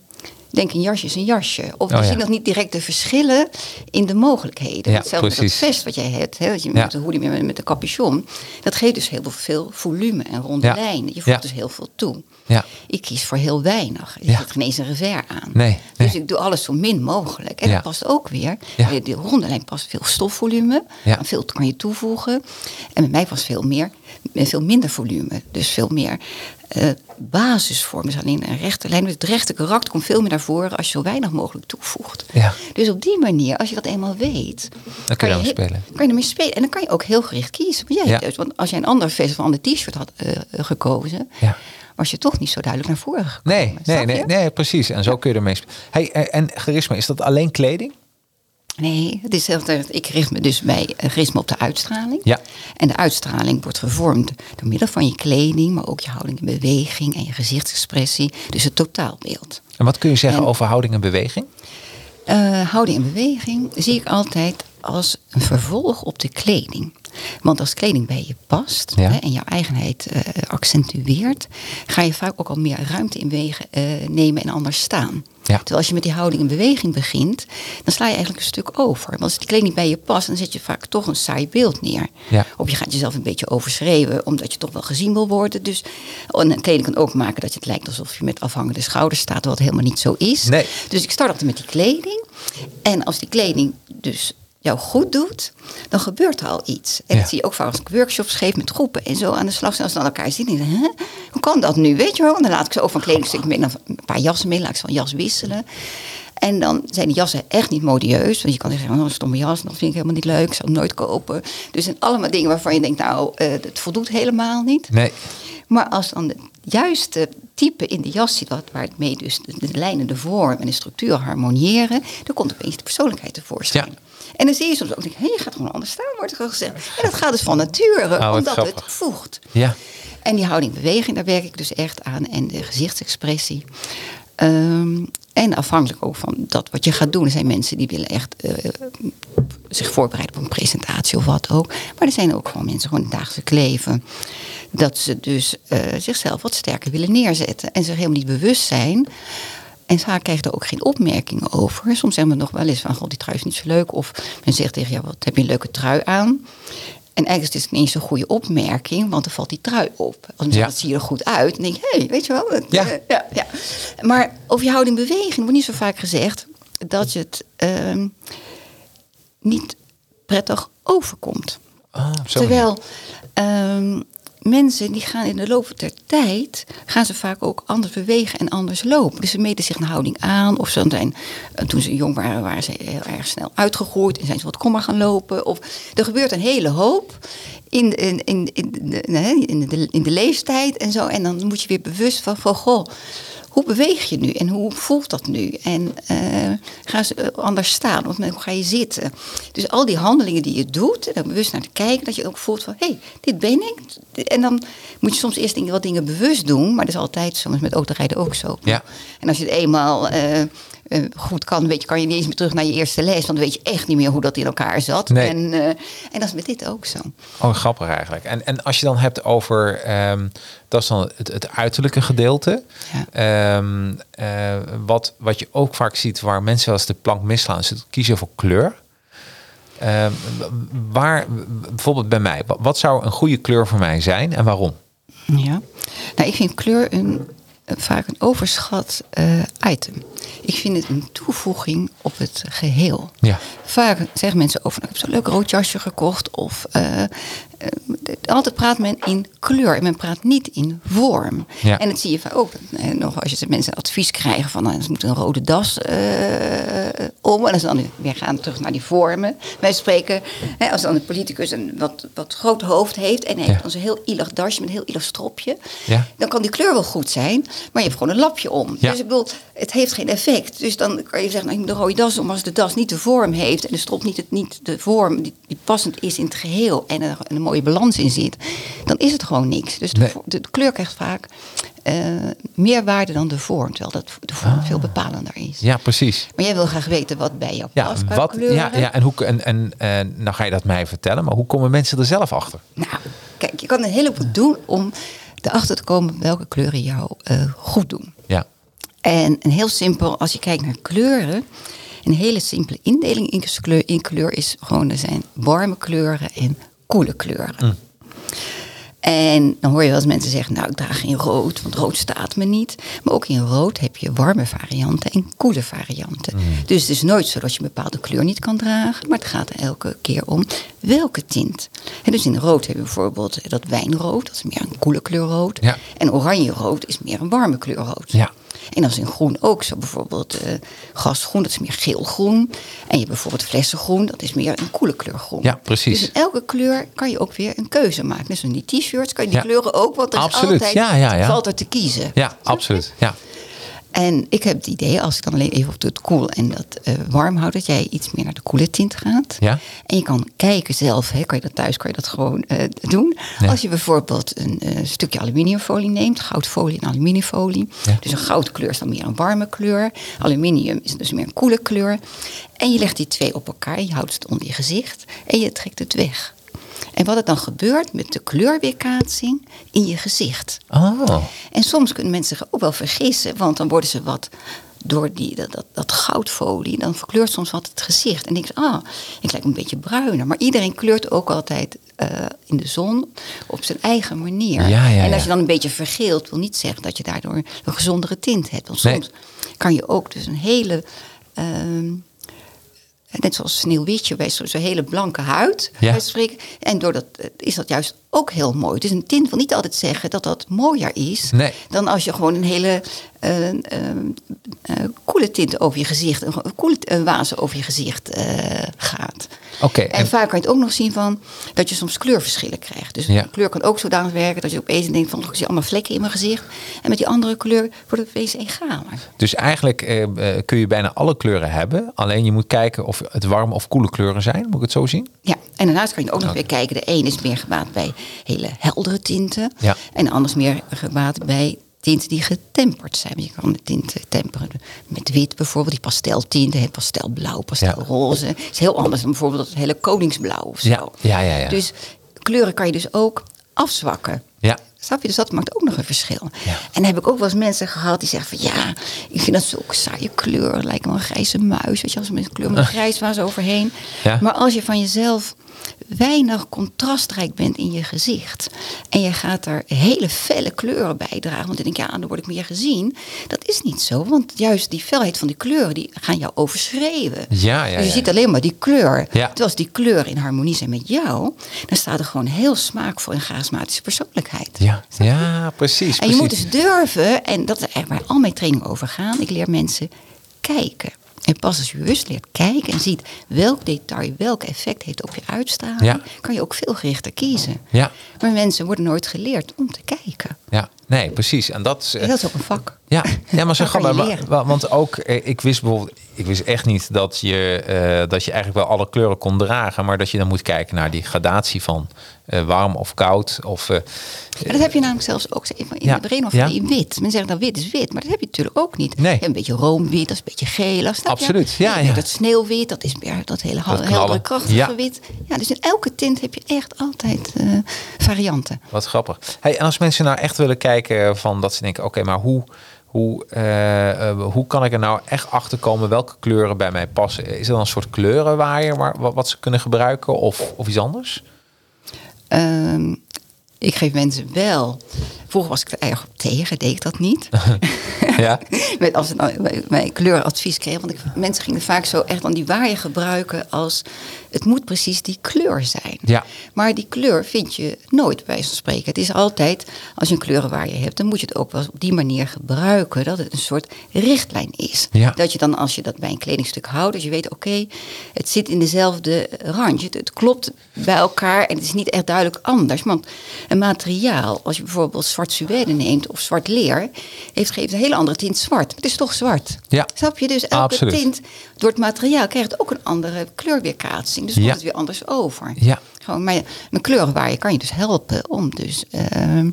denken een jasje is een jasje. Of die Oh ja. zien nog niet direct de verschillen in de mogelijkheden. Ja, Hetzelfde met dat precies. vest wat jij hebt, hè, dat je met de hoodie met, met de capuchon. Dat geeft dus heel veel volume en ronde Ja. lijnen. Je voegt dus heel veel toe. Ja. Ik kies voor heel weinig. Je Ja. zet geen eens een revers aan. Nee, Dus ik doe alles zo min mogelijk. En Ja. dat past ook weer. Ja. De, de ronde lijn past veel stofvolume. Veel kan je toevoegen. En bij mij past veel meer, met veel minder volume. Dus veel meer eh, basisvorm is alleen een rechte lijn. Het rechte karakter komt veel meer naar voren als je zo weinig mogelijk toevoegt. Ja. Dus op die manier, als je dat eenmaal weet, Dan kun je spelen. Kan je ermee spelen. En dan kan je ook heel gericht kiezen. Maar jij Ja. juist, want als jij een ander vest of een ander t-shirt had eh, gekozen, Ja. was je toch niet zo duidelijk naar voren gekomen. Nee, nee, nee, nee, precies. En zo kun je ermee spelen. Hey, eh, en charisma, is dat alleen kleding? Nee, het is heel, ik richt me dus bij eh, me op de uitstraling. Ja. En de uitstraling wordt gevormd door middel van je kleding, maar ook je houding en beweging en je gezichtsexpressie. Dus het totaalbeeld. En wat kun je zeggen En- over houding en beweging? Eh, houding en beweging zie ik altijd als een vervolg op de kleding. Want als kleding bij je past Ja. hè, en jouw eigenheid eh, accentueert, ga je vaak ook al meer ruimte in wegen eh, nemen en anders staan. Ja. Terwijl als je met die houding en beweging begint, dan sla je eigenlijk een stuk over. Want als die kleding bij je past, dan zet je vaak toch een saai beeld neer. Ja. Of je gaat jezelf een beetje overschreeuwen, omdat je toch wel gezien wil worden. Dus en een kleding kan ook maken dat je het lijkt alsof je met afhangende schouders staat, wat helemaal niet zo is. Nee. Dus ik start altijd met die kleding. En als die kleding dus jou goed doet, dan gebeurt er al iets. En Ja. dat zie je ook vaak als ik workshops geef met groepen en zo aan de slag zijn. Als ze dan elkaar zien, denk ik, hè? hoe kan dat nu? Weet je wel? En dan laat ik ze ook van kledingstuk mee, dan een paar jassen mee, laat ik ze van jas wisselen. En dan zijn die jassen echt niet modieus. Want je kan zeggen, oh, een stomme jas, dat vind ik helemaal niet leuk. Ik zou het nooit kopen. Dus zijn allemaal dingen waarvan je denkt, nou, eh, het voldoet helemaal niet. Nee. Maar als dan de juiste type in de jas zit, wat- waar het mee dus de, de lijnen, de vorm en de structuur harmoniëren, dan komt opeens de persoonlijkheid tevoorschijn. Ja. En dan zie je soms ook, denk, hé, je gaat gewoon anders staan, wordt er gezegd. En dat gaat dus van nature, Oh, omdat grappig. het voegt. Ja. En die houding beweging, daar werk ik dus echt aan. En de gezichtsexpressie. Ehm, en afhankelijk ook van dat wat je gaat doen. Er zijn mensen die willen echt eh, zich voorbereiden op een presentatie of wat ook. Maar er zijn ook gewoon mensen gewoon het dagelijks leven. Dat ze dus eh, zichzelf wat sterker willen neerzetten. En zich helemaal niet bewust zijn. En vaak krijgen er ook geen opmerkingen over. Soms zeggen we nog wel eens van, god, die trui is niet zo leuk. Of men zegt tegen jou, wat heb je een leuke trui aan. En eigenlijk is het niet eens een goede opmerking, want dan valt die trui op. Als Ja. dat zie je er goed uit. Dan denk je, hé, hey, weet je wel. Ja. eh, ja, ja. Maar over je houding beweging wordt niet zo vaak gezegd dat je het ehm, niet prettig overkomt. Ah, zo'n Terwijl ehm, mensen die gaan in de loop der tijd, gaan ze vaak ook anders bewegen en anders lopen. Dus ze meten zich een houding aan. Of ze zijn, eh, toen ze jong waren, waren ze heel erg snel uitgegroeid en zijn ze wat kommer gaan lopen. Of er gebeurt een hele hoop in, de- in, in, in, de, in, de, in de leeftijd en zo. En dan moet je weer bewust van, van goh. Hoe beweeg je nu en hoe voelt dat nu? En eh, ga ze eh, anders staan of hoe ga je zitten? Dus al die handelingen die je doet, en er bewust naar te kijken, dat je ook voelt van hé, hey, dit ben ik. En dan moet je soms eerst dingen, wat dingen bewust doen, maar dat is altijd is met autorijden ook zo. Ja. En als je het eenmaal eh, eh, goed kan, weet je, kan je niet eens meer terug naar je eerste les, want dan weet je echt niet meer hoe dat in elkaar zat. Nee. En, eh, en dat is met dit ook zo. Oh, grappig eigenlijk. En, en als je dan hebt over, ehm, dat is dan het, het uiterlijke gedeelte. Ehm, eh, wat, wat je ook vaak ziet waar mensen wel eens de plank misslaan, is het kiezen voor kleur. Ehm, waar, bijvoorbeeld bij mij, wat, zou een goede kleur voor mij zijn en waarom? Ja, nou, ik vind kleur een, vaak een overschat item. Ik vind het een toevoeging op het geheel. Ja. Vaak zeggen mensen over, nou, ik heb zo'n leuk rood jasje gekocht. Of eh, eh, altijd praat men in kleur en men praat niet in vorm. Ja. En dat zie je vaak ook eh, nog als je mensen advies krijgen van nou, ze moeten een rode das om. En als dan weer gaan terug naar die vormen. Wij spreken, hè, als dan een politicus een wat, wat groot hoofd heeft en hij heeft dan zo'n heel ielig dasje met een heel ielig stropje. Ja. Dan kan die kleur wel goed zijn, maar je hebt gewoon een lapje om. Dus ik bedoel, het heeft geen effect. Dus dan kan je zeggen, nou, ik moet een rode das om. Als de das niet de vorm heeft en de strop niet, het, niet de vorm die, die passend is in het geheel en er een mooie balans in zit, dan is het gewoon niks. Dus de, Nee. de, de kleur krijgt vaak meer waarde dan de vorm, terwijl dat de vorm veel bepalender is. Ah. Ja, precies. Maar jij wil graag weten wat bij jou Ja, past qua wat, kleuren. ja, ja en, hoe, en, en, en nou ga je dat mij vertellen, maar hoe komen mensen er zelf achter? Nou, kijk, je kan een heleboel doen om erachter te komen welke kleuren jou eh, goed doen. Ja, En een heel simpel, als je kijkt naar kleuren, een hele simpele indeling in kleur, in kleur is gewoon, er zijn warme kleuren en koele kleuren. En dan hoor je wel eens mensen zeggen, nou ik draag geen rood, want rood staat me niet. Maar ook in rood heb je warme varianten en koele varianten. Dus het is nooit zo dat je een bepaalde kleur niet kan dragen. Maar het gaat er elke keer om welke tint. En dus in rood heb je bijvoorbeeld dat wijnrood, dat is meer een koele kleur rood. Ja. En oranje rood is meer een warme kleur rood. Ja. En dat is in groen ook zo. Bijvoorbeeld eh, gasgroen, dat is meer geel-groen. En je hebt bijvoorbeeld flessengroen, dat is meer een koele kleur groen. Ja, precies. Dus in elke kleur kan je ook weer een keuze maken. Dus in die t-shirts kan je die Ja. kleuren ook, want er is Absoluut. altijd, Ja, ja, ja. valt er te kiezen. Ja, absoluut. Ja. En ik heb het idee, als ik dan alleen even op het koel en dat eh, warm houd, dat jij iets meer naar de koele tint gaat. Ja. En je kan kijken zelf, hè, kan je dat thuis kan je dat gewoon eh, doen. Ja. Als je bijvoorbeeld een eh, stukje aluminiumfolie neemt, goudfolie en aluminiumfolie. Ja. Dus een goudkleur is dan meer een warme kleur. Aluminium is dus meer een koele kleur. En je legt die twee op elkaar, je houdt het onder je gezicht en je trekt het weg. En wat er dan gebeurt met de kleurweerkaatsing in je gezicht. Oh. En soms kunnen mensen zich ook wel vergissen, want dan worden ze wat door die, dat, dat, dat goudfolie, dan verkleurt soms wat het gezicht. En denk je, ah, ik lijk een beetje bruiner. Maar iedereen kleurt ook altijd eh, in de zon op zijn eigen manier. Ja, ja, en als je dan een beetje vergeelt, wil niet zeggen dat je daardoor een gezondere tint hebt. Want Nee. soms kan je ook dus een hele... ehm, Net zoals Sneeuwwitje bij zo'n hele blanke huid. Ja. spreken. En doordat eh, is dat juist ook heel mooi. Dus een tint wil niet altijd zeggen dat dat mooier is. Nee. Dan als je gewoon een hele eh, koele tint over je gezicht, een koele uh, wazen over je gezicht gaat. Oké, En, en- vaak kan je het ook nog zien van dat je soms kleurverschillen krijgt. Dus Ja. een kleur kan ook zodanig werken dat je opeens denkt van ik zie allemaal vlekken in mijn gezicht. En met die andere kleur wordt het opeens egaler. Dus eigenlijk kun je bijna alle kleuren hebben. Alleen je moet kijken of het warme of koele kleuren zijn. Moet ik het zo zien? Ja, en daarnaast kan je ook nog weer kijken. De een is meer gebaat bij hele heldere tinten. Ja. En de ander is meer gebaat bij tinten die getemperd zijn. Je kan de tinten temperen met wit bijvoorbeeld. Die pasteltinten, pastelblauw, pastelroze. Het is heel anders dan bijvoorbeeld het hele koningsblauw of zo. Ja, ja, ja, ja. Dus kleuren kan je dus ook afzwakken. Ja. Snap je? Dus dat maakt ook nog een verschil. Ja. En dan heb ik ook wel eens mensen gehad die zeggen van ja, ik vind dat zulke saaie kleur. Lijkt me een grijze muis. Weet je, als met een kleur met grijs was overheen. Ja. Maar als je van jezelf weinig contrastrijk bent in je gezicht. En je gaat er hele felle kleuren bij dragen. Want dan denk je, ja, dan word ik meer gezien. Dat is niet zo. Want juist die felheid van die kleuren, die gaan jou overschreeuwen. Ja, ja, dus je ja. ziet alleen maar die kleur. Terwijl als die kleur in harmonie zijn met jou, dan staat er gewoon heel smaakvol en charismatische persoonlijkheid. Ja, ja precies. En je moet dus durven, en dat is eigenlijk waar al mijn trainingen over gaan. Ik leer mensen kijken. En pas als je bewust leert kijken en ziet welk detail welk effect heeft op je uitstraling, Ja. kan je ook veel gerichter kiezen. Ja. Maar mensen worden nooit geleerd om te kijken. Ja, nee, precies. En dat is, En dat is ook een vak. Ja, ja maar wa- leren. wa- Want ook, eh, ik wist bijvoorbeeld, ik wist echt niet dat je, eh, dat je eigenlijk wel alle kleuren kon dragen, maar dat je dan moet kijken naar die gradatie van eh, warm of koud. Of, dat heb je namelijk zelfs ook in Ja. de of Ja. in wit. Men zegt dan wit is wit, maar dat heb je natuurlijk ook niet. Nee. Een beetje roomwit, dat is een beetje geel. Snap? Absoluut, ja, Je hebt ja. Dat sneeuwwit, dat is meer dat hele Dat heldere krachtige wit. Ja, dus in elke tint heb je echt altijd varianten. Wat grappig. Hey, en als mensen nou echt willen kijken van dat ze denken, oké, maar hoe, hoe, eh, eh, hoe kan ik er nou echt achter komen welke kleuren bij mij passen? Is er een soort kleurenwaaier waar, wat, wat ze kunnen gebruiken of, of iets anders? Ehm, ik geef mensen wel. Vroeger was ik er erg op tegen, deed ik dat niet. ja, Met als ze dan mijn- kleuradvies kregen. Want ik, mensen gingen vaak zo echt dan die waaier gebruiken als... het moet precies die kleur zijn. Ja. Maar die kleur vind je nooit bij van spreken. Het is altijd, als je een kleurenwaaier hebt... dan moet je het ook wel op die manier gebruiken... dat het een soort richtlijn is. Ja. Dat je dan, als je dat bij een kledingstuk houdt... dat je weet, oké, het zit in dezelfde randje. Het, het klopt bij elkaar en het is niet echt duidelijk anders. Want een materiaal, als je bijvoorbeeld zwart suède neemt... of zwart leer, heeft, geeft een hele andere tint zwart. Het is toch zwart. Ja. Snap je? Dus elke Absoluut. tint door het materiaal krijgt ook een andere kleurweerkaatsing. Dus komt Ja. het weer anders over. Ja. Gewoon, maar met kleurenwaaier kan je dus helpen om dus... ehm,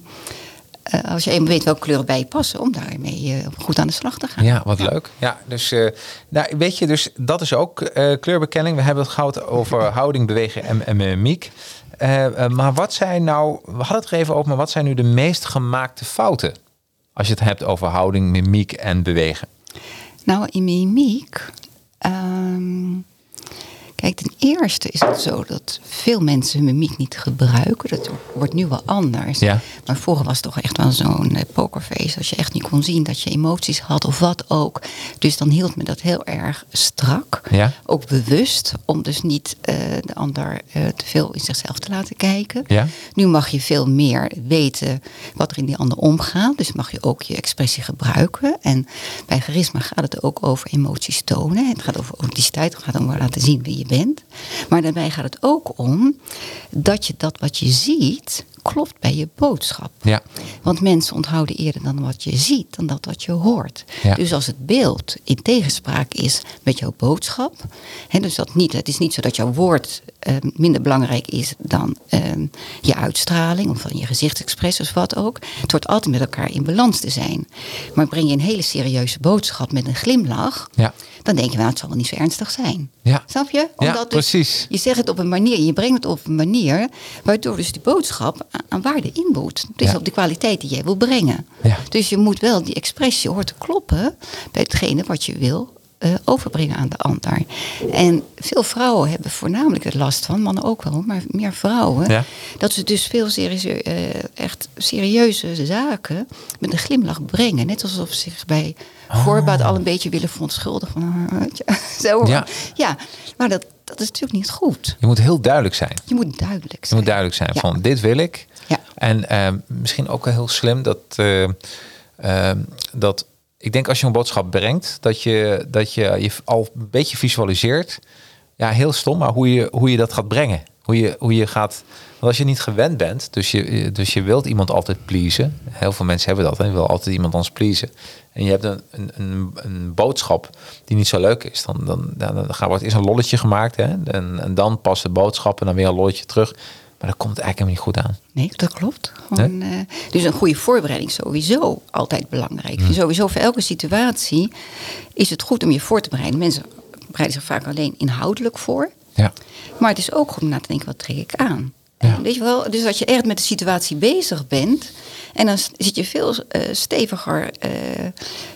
eh, als je eenmaal weet welke kleuren bij je passen, om daarmee eh, goed aan de slag te gaan. Ja, wat leuk. Ja, dus, eh, nou, weet je, dus dat is ook kleurbekenning. We hebben het gehad over houding, bewegen en, en mimiek. Eh, eh, maar wat zijn nou, we hadden het er even over, maar wat zijn nu de meest gemaakte fouten? Als je het hebt over houding, mimiek en bewegen. Nou, in mimiek. ehm, Kijk, ten eerste is het zo dat veel mensen hun mimiek niet gebruiken. Dat wordt nu wel anders. Ja. Maar vroeger was het toch echt wel zo'n eh, pokerface. Als je echt niet kon zien dat je emoties had of wat ook. Dus dan hield me dat heel erg strak. Ja. Ook bewust. Om dus niet eh, de ander eh, te veel in zichzelf te laten kijken. Ja. Nu mag je veel meer weten wat er in die ander omgaat. Dus mag je ook je expressie gebruiken. En bij charisma gaat het ook over emoties tonen. Het gaat over authenticiteit. Het gaat om laten zien wie je bent. Maar daarbij gaat het ook om dat je dat wat je ziet klopt bij je boodschap. Ja. Want mensen onthouden eerder dan wat je ziet, dan dat wat je hoort. Ja. Dus als het beeld in tegenspraak is met jouw boodschap. Hè, dus dat niet, het is niet zo dat jouw woord eh, minder belangrijk is dan eh, je uitstraling of van je gezichtsexpressie of wat ook. Het wordt altijd met elkaar in balans te zijn. Maar breng je een hele serieuze boodschap met een glimlach, Ja. dan denk je, nou, het zal wel niet zo ernstig zijn. Ja. Snap je? Ja, dus precies. je zegt het op een manier, je brengt het op een manier waardoor dus die boodschap aan, waarde inboet. Dus Ja. op de kwaliteit die jij wil brengen. Ja. Dus je moet wel die expressie hoort te kloppen bij hetgene wat je wil eh, overbrengen aan de ander. En veel vrouwen hebben voornamelijk het last van, mannen ook wel, maar meer vrouwen. Ja. Dat ze dus veel serieuze, eh, echt serieuze zaken met een glimlach brengen. Net alsof ze zich bij voorbaat al een beetje willen verontschuldigen. Van, ah, Zo. Ja. ja, maar dat, dat is natuurlijk niet goed. Je moet heel duidelijk zijn. Je moet duidelijk Je zijn. moet duidelijk zijn Ja. van dit wil ik. Ja. En ehm, misschien ook wel heel slim dat, eh, ehm, dat ik denk als je een boodschap brengt, dat je, dat je je al een beetje visualiseert. Ja, heel stom, maar hoe je, hoe je dat gaat brengen. Hoe je, hoe je gaat. Want als je niet gewend bent, dus je, dus je wilt iemand altijd pleasen. Heel veel mensen hebben dat. Hè? Je wil altijd iemand anders pleasen. En je hebt een, een, een, boodschap die niet zo leuk is. Dan, dan, dan, dan wordt eerst een lolletje gemaakt. Hè? En, en dan pas de boodschap en dan weer een lolletje terug. Maar dat komt eigenlijk helemaal niet goed aan. Nee, dat klopt. Gewoon, eh, dus een goede voorbereiding is sowieso altijd belangrijk. Vind Sowieso voor elke situatie is het goed om je voor te bereiden. Mensen bereiden zich vaak alleen inhoudelijk voor. Ja. Maar het is ook goed om na te denken, wat trek ik aan? Ja. Weet je wel, dus als je echt met de situatie bezig bent... en dan zit je veel eh, steviger, eh,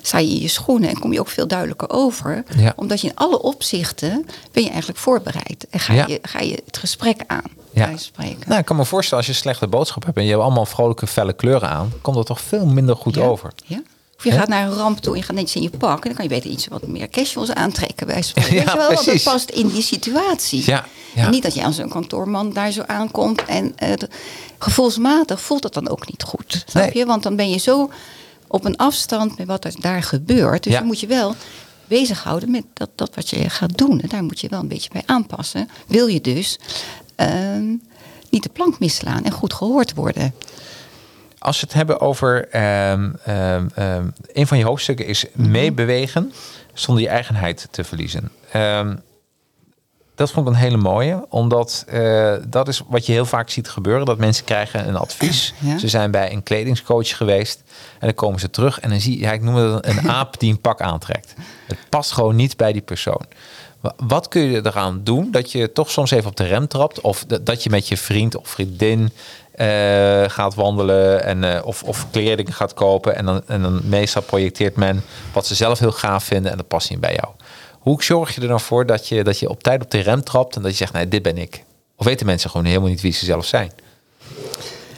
sta je in je schoenen... en kom je ook veel duidelijker over. Ja. Omdat je in alle opzichten ben je eigenlijk voorbereid. En ga, Ja. je, ga je het gesprek aan, Ja. Nou, ik kan me voorstellen, als je een slechte boodschap hebt en je hebt allemaal vrolijke, felle kleuren aan, komt dat toch veel minder goed Ja. over. Ja. Of je gaat naar een ramp toe en je gaat netjes in je pak. En dan kan je beter iets wat meer casuals aantrekken. Bij. Ja, Weet je wel, want dat past in die situatie. Ja, ja. En niet dat je aan zo'n kantoorman daar zo aankomt. En eh, gevoelsmatig voelt dat dan ook niet goed. Snap je? Want dan ben je zo op een afstand met wat er daar gebeurt. Dus dan moet je wel bezighouden met dat, dat wat je gaat doen. En daar moet je wel een beetje bij aanpassen. Wil je dus ehm, niet de plank misslaan en goed gehoord worden. Als we het hebben over ehm, een van je hoofdstukken is meebewegen zonder je eigenheid te verliezen. Dat vond ik een hele mooie, omdat eh, dat is wat je heel vaak ziet gebeuren. Dat mensen krijgen een advies. Ja. Ze zijn bij een kledingscoach geweest en dan komen ze terug en dan zie je, ja, ik noem het een aap die een pak aantrekt. Het past gewoon niet bij die persoon. Wa- Wat kun je eraan doen dat je toch soms even op de rem trapt? Of dat- je met je vriend of vriendin eh, gaat wandelen en, eh, of, of kleding gaat kopen. En dan, en dan meestal projecteert men wat ze zelf heel gaaf vinden en dat past niet bij jou. Hoe zorg je er dan voor dat je, dat je op tijd op de rem trapt en dat je zegt, nee, dit ben ik? Of weten mensen gewoon helemaal niet wie ze zelf zijn?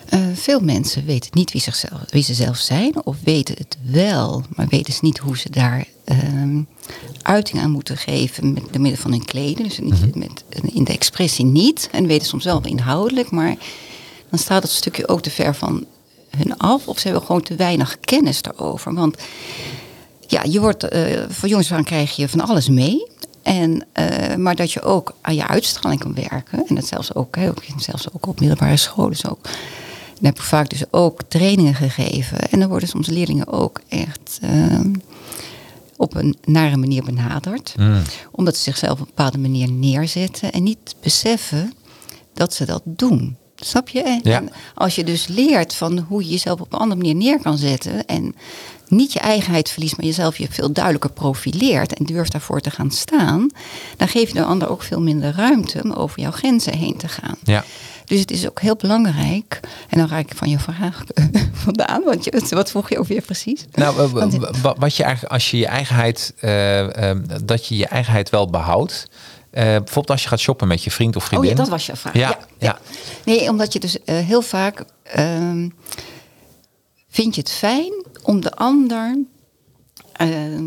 Eh, veel mensen weten niet wie, wie ze zelf zijn, of weten het wel, maar weten ze niet hoe ze daar ehm, uiting aan moeten geven met de middel van hun kleden. Dus niet met, in de expressie niet. En weten soms wel inhoudelijk, maar dan staat het stukje ook te ver van hun af, of ze hebben gewoon te weinig kennis daarover. Want ja, je wordt, eh voor jongens aan krijg je van alles mee. En, eh, maar dat je ook aan je uitstraling kan werken. En dat zelfs ook, hè, ook, zelfs ook op middelbare scholen. Dus ook, dan heb ik vaak dus ook trainingen gegeven. En dan worden soms leerlingen ook echt eh, op een nare manier benaderd. Omdat ze zichzelf op een bepaalde manier neerzetten. En niet beseffen dat ze dat doen. Snap je? En Ja. als je dus leert van hoe je jezelf op een andere manier neer kan zetten. En niet je eigenheid verliest, maar jezelf je veel duidelijker profileert. En durft daarvoor te gaan staan. Dan geef je de ander ook veel minder ruimte om over jouw grenzen heen te gaan. Ja. Dus het is ook heel belangrijk. En dan raak ik van je vraag vandaan. Want je, wat vroeg je ook weer precies? Nou, wat je eigenlijk, als je je eigenheid, eh, eh, dat je je eigenheid wel behoudt. Eh, bijvoorbeeld als je gaat shoppen met je vriend of Oh vriendin. ja, dat was je vraag. Ja, ja. Nee, omdat je dus eh, heel vaak ehm, vind je het fijn om de ander ehm,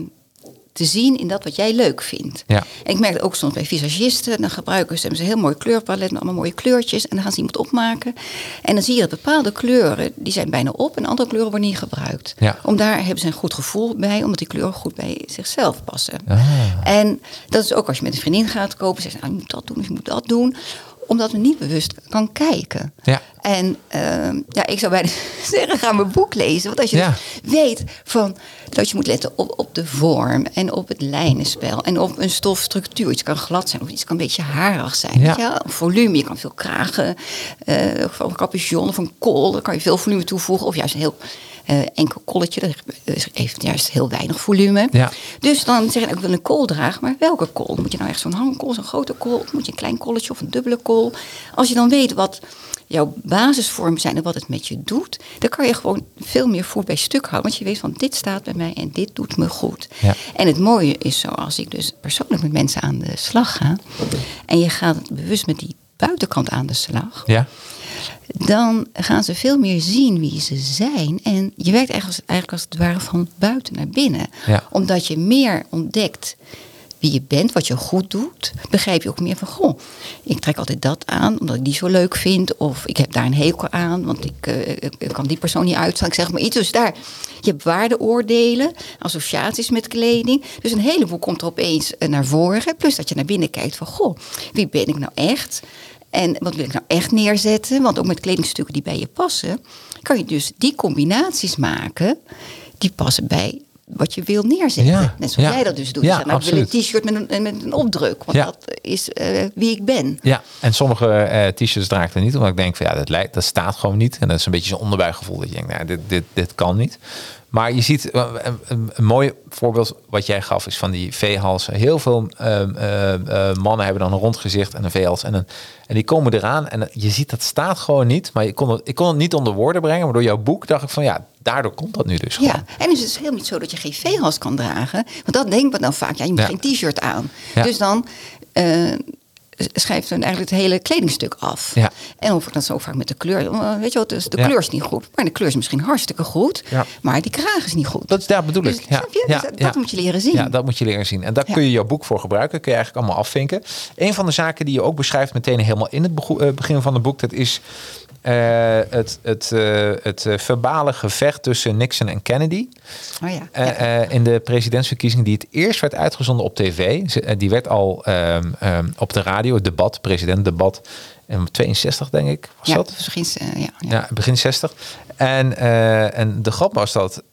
te zien in dat wat jij leuk vindt. Ja. En ik merk het ook soms bij visagisten. Dan gebruiken ze, hebben ze een heel mooi kleurpalet met allemaal mooie kleurtjes. En dan gaan ze iemand opmaken. En dan zie je dat bepaalde kleuren, die zijn bijna op. En andere kleuren worden niet gebruikt. Ja. Om daar hebben ze een goed gevoel bij. Omdat die kleuren goed bij zichzelf passen. Ah. En dat is ook als je met een vriendin gaat kopen. Ze zegt, nou, je moet dat doen, je moet dat doen. Omdat men niet bewust kan kijken. Ja. En ehm, ja, ik zou bijna zeggen, ga mijn boek lezen. Want als je Ja. dus weet van, dat je moet letten op, op de vorm en op het lijnenspel en op een stofstructuur. Iets kan glad zijn of iets kan een beetje harig zijn. Ja. Weet je wel? Volume, je kan veel kragen, eh of een capuchon of een kool, daar kan je veel volume toevoegen. Of juist een heel eh, enkel kolletje, dat heeft juist heel weinig volume. Ja. Dus dan zeg je, ik wil een kool dragen, maar welke kool? Moet je nou echt zo'n hangkool, zo'n grote kool? Of moet je een klein kolletje of een dubbele kool? Als je dan weet wat jouw basisvormen zijn en wat het met je doet, dan kan je gewoon veel meer voor bij stuk houden. Want je weet van dit staat bij mij en dit doet me goed. Ja. En het mooie is zo, als ik dus persoonlijk met mensen aan de slag ga en je gaat bewust met die buitenkant aan de slag, Ja. dan gaan ze veel meer zien wie ze zijn. En je werkt eigenlijk als, eigenlijk als het ware van buiten naar binnen. Ja. Omdat je meer ontdekt wie je bent, wat je goed doet, begrijp je ook meer van, goh, ik trek altijd dat aan omdat ik die zo leuk vind. Of ik heb daar een hekel aan, want ik, eh, kan die persoon niet uitstaan. Ik zeg maar iets. Dus daar, je hebt waardeoordelen, associaties met kleding. Dus een heleboel komt er opeens eh, naar voren. Plus dat je naar binnen kijkt van, goh, wie ben ik nou echt? En wat wil ik nou echt neerzetten? Want ook met kledingstukken die bij je passen, kan je dus die combinaties maken die passen bij wat je wil neerzetten. Ja, Net zoals ja. jij dat dus doet. Ja, nou, ik wil een t-shirt met een, met een opdruk, want Ja. dat is eh, wie ik ben. Ja, en sommige eh, t-shirts draag ik er niet, omdat ik denk van ja, dat, lijkt, dat staat gewoon niet. En dat is een beetje zo'n onderbuikgevoel dat je denkt, nou, dit, dit, dit kan niet. Maar je ziet eh, een, een, een mooi voorbeeld wat jij gaf is van die veehalsen. Heel veel ehm, eh, eh, mannen hebben dan een rond gezicht en een veehals en, een, en die komen eraan en je ziet dat staat gewoon niet. Maar je kon het, ik kon het niet onder woorden brengen, maar door jouw boek dacht ik van ja, daardoor komt dat nu dus gewoon. Ja, en is het is helemaal niet zo dat je geen veehals kan dragen. Want dat denkt men dan vaak. Ja, je moet Ja. geen t-shirt aan. Ja. Dus dan eh, schrijft men eigenlijk het hele kledingstuk af. Ja. En of ik dat zo vaak met de kleur. eh, Weet je wat, dus de Ja. kleur is niet goed. Maar de kleur is misschien hartstikke goed. Ja. Maar die kraag is niet goed. Dat is daar bedoel Dus, ik. Ja, Dus dat moet je leren zien. Ja, dat moet je leren zien. En daar kun je jouw boek voor gebruiken. Kun je eigenlijk allemaal afvinken. Een van de zaken die je ook beschrijft meteen helemaal in het eh, begin van het boek, dat is eh, het, het, eh, het eh, verbale gevecht tussen Nixon en Kennedy. Oh ja. Ja. in de presidentsverkiezing die het eerst werd uitgezonden op tv. Die werd al ehm, ehm, op de radio, het debat, presidentdebat. In 62 denk ik, was ja, dat? misschien, ja, ja. Begin 60. En, en de grap was dat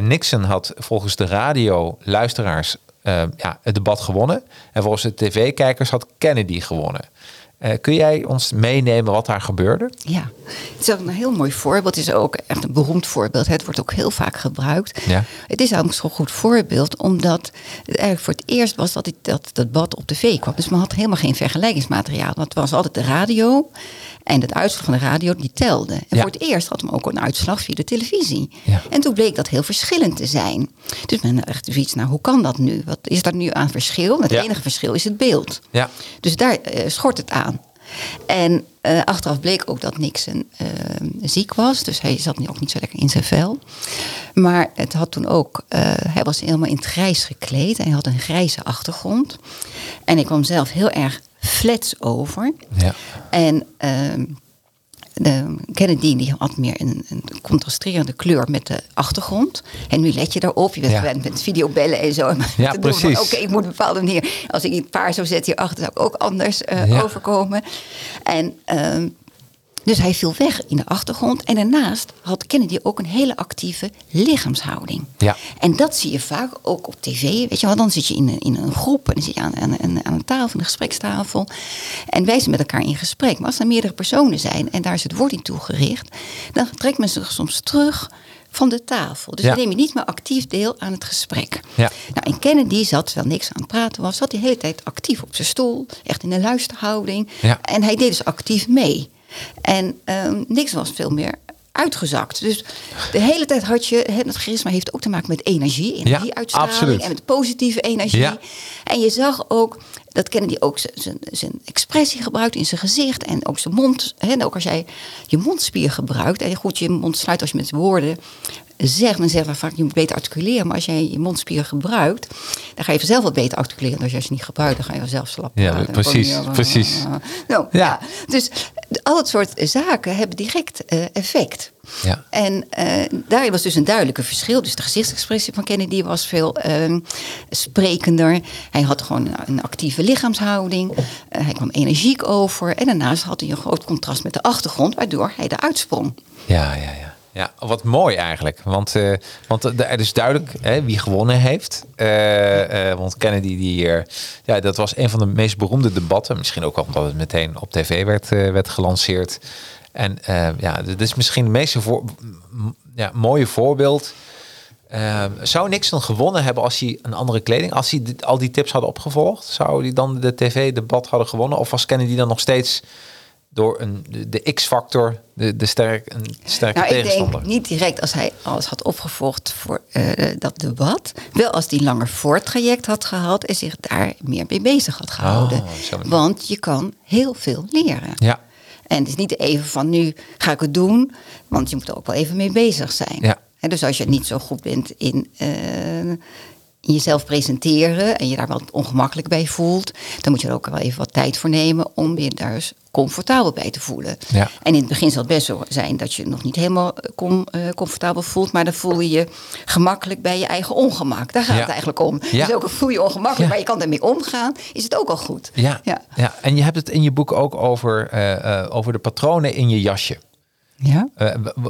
Nixon had volgens de radio luisteraars ja, het debat gewonnen. En volgens de tv-kijkers had Kennedy gewonnen. Eh, kun jij ons meenemen wat daar gebeurde? Ja, het is ook een heel mooi voorbeeld. Het is ook echt een beroemd voorbeeld. Het wordt ook heel vaak gebruikt. Ja. Het is eigenlijk zo'n goed voorbeeld, omdat het eigenlijk voor het eerst was dat dit, dat, dat bad op tv kwam. Dus men had helemaal geen vergelijkingsmateriaal. Want het was altijd de radio. En het uitslag van de radio, die telde. En Ja. voor het eerst had men ook een uitslag via de televisie. Ja. En toen bleek dat heel verschillend te zijn. Dus men echt zoiets, nou hoe kan dat nu? Wat is daar nu aan verschil? Het Ja. enige verschil is het beeld. Ja. Dus daar eh, schort het aan. En eh, achteraf bleek ook dat Nixon eh, ziek was. Dus hij zat nu ook niet zo lekker in zijn vel. Maar het had toen ook... hij was helemaal in het grijs gekleed. En hij had een grijze achtergrond. En ik kwam zelf heel erg flats over. Ja. En ehm, de Kennedy die had meer een, een contrasterende kleur met de achtergrond. En nu let je daarop. Je bent Ja. gewend met videobellen en zo. Ja, Te precies. Oké, ik moet een bepaalde manier. Als ik een paar zou zetten hierachter, zou ik ook anders eh, Ja. overkomen. En ehm, dus hij viel weg in de achtergrond. En daarnaast had Kennedy ook een hele actieve lichaamshouding. Ja. En dat zie je vaak ook op tv. Weet je wel, dan zit je in een, in een groep en dan zit je aan, aan, aan- aan een tafel, een gesprekstafel. En wij zijn met elkaar in gesprek. Maar als er meerdere personen zijn en daar is het woord in toegericht, dan trekt men zich soms terug van de tafel. Dus Ja. dan neem je niet meer actief deel aan het gesprek. Ja. Nou, en Kennedy zat, terwijl niks aan het praten was, zat de hele tijd actief op zijn stoel, echt in een luisterhouding. Ja. En hij deed dus actief mee. En ehm, niks was veel meer uitgezakt. Dus de hele tijd had je, het charisma heeft ook te maken met energie, energieuitstraling absoluut. en met positieve energie. Ja. En je zag ook dat Kennedy ook z- zijn- expressie gebruikt in zijn gezicht en ook zijn mond. Hè, en ook als jij je mondspier gebruikt en goed je mond sluit als je met woorden zegt, dan zeggen we vaak je moet beter articuleren. Maar als jij je mondspier gebruikt, dan ga je vanzelf wat beter articuleren. Dan als je niet gebruikt, dan ga je vanzelf slap Ja, precies, uh, precies. uh, nou, Ja. ja. Dus al dat soort zaken hebben direct eh, effect. Ja. En eh daarin was dus een duidelijke verschil. Dus de gezichtsexpressie van Kennedy was veel ehm, sprekender. Hij had gewoon een, een actieve lichaamshouding. Eh, hij kwam energiek over. En daarnaast had hij een groot contrast met de achtergrond, waardoor hij eruit sprong. Ja, ja, ja. Ja, wat mooi eigenlijk. Want, eh, want er is duidelijk hè, wie gewonnen heeft. Want Kennedy, die, ja, dat was een van de meest beroemde debatten. Misschien ook omdat het meteen op tv werd, werd gelanceerd. En eh, ja, dit is misschien het meeste voor, m- ja, mooie voorbeeld. Eh, zou Nixon gewonnen hebben als hij een andere kleding, als hij dit- al die tips hadden opgevolgd? Zou hij dan de tv-debat hadden gewonnen? Of was Kennedy dan nog steeds door een, de, de X-factor, de, de sterk, een sterke Nou, ik tegenstander? denk niet direct als hij alles had opgevolgd voor eh, dat debat. Wel als hij langer voortraject had gehad en zich daar meer mee bezig had gehouden. Oh. Want je kan heel veel leren. Ja, En het is niet even van nu ga ik het doen, want je moet er ook wel even mee bezig zijn. Ja. En dus als je niet zo goed bent in, eh, in jezelf presenteren en je daar wat ongemakkelijk bij voelt, dan moet je er ook wel even wat tijd voor nemen om je daar eens comfortabel bij te voelen. Ja. En in het begin zal het best zo zijn dat je nog niet helemaal eh, com- eh, comfortabel voelt, maar dan voel je je gemakkelijk bij je eigen ongemak. Daar gaat Ja. het eigenlijk om. Ja. Dus ook al voel je ongemakkelijk, maar je kan ermee omgaan, is het ook al goed. ja, ja. Ja. en je hebt het in je boek ook over, eh, over de patronen in je jasje. Ja.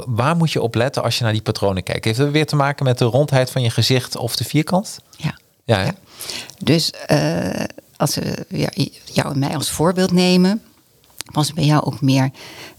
Waar moet je op letten als je naar die patronen kijkt? Heeft het weer te maken met de rondheid van je gezicht of de vierkant? ja. Ja? Dus als we ja, jou en mij als voorbeeld nemen, was het bij jou ook meer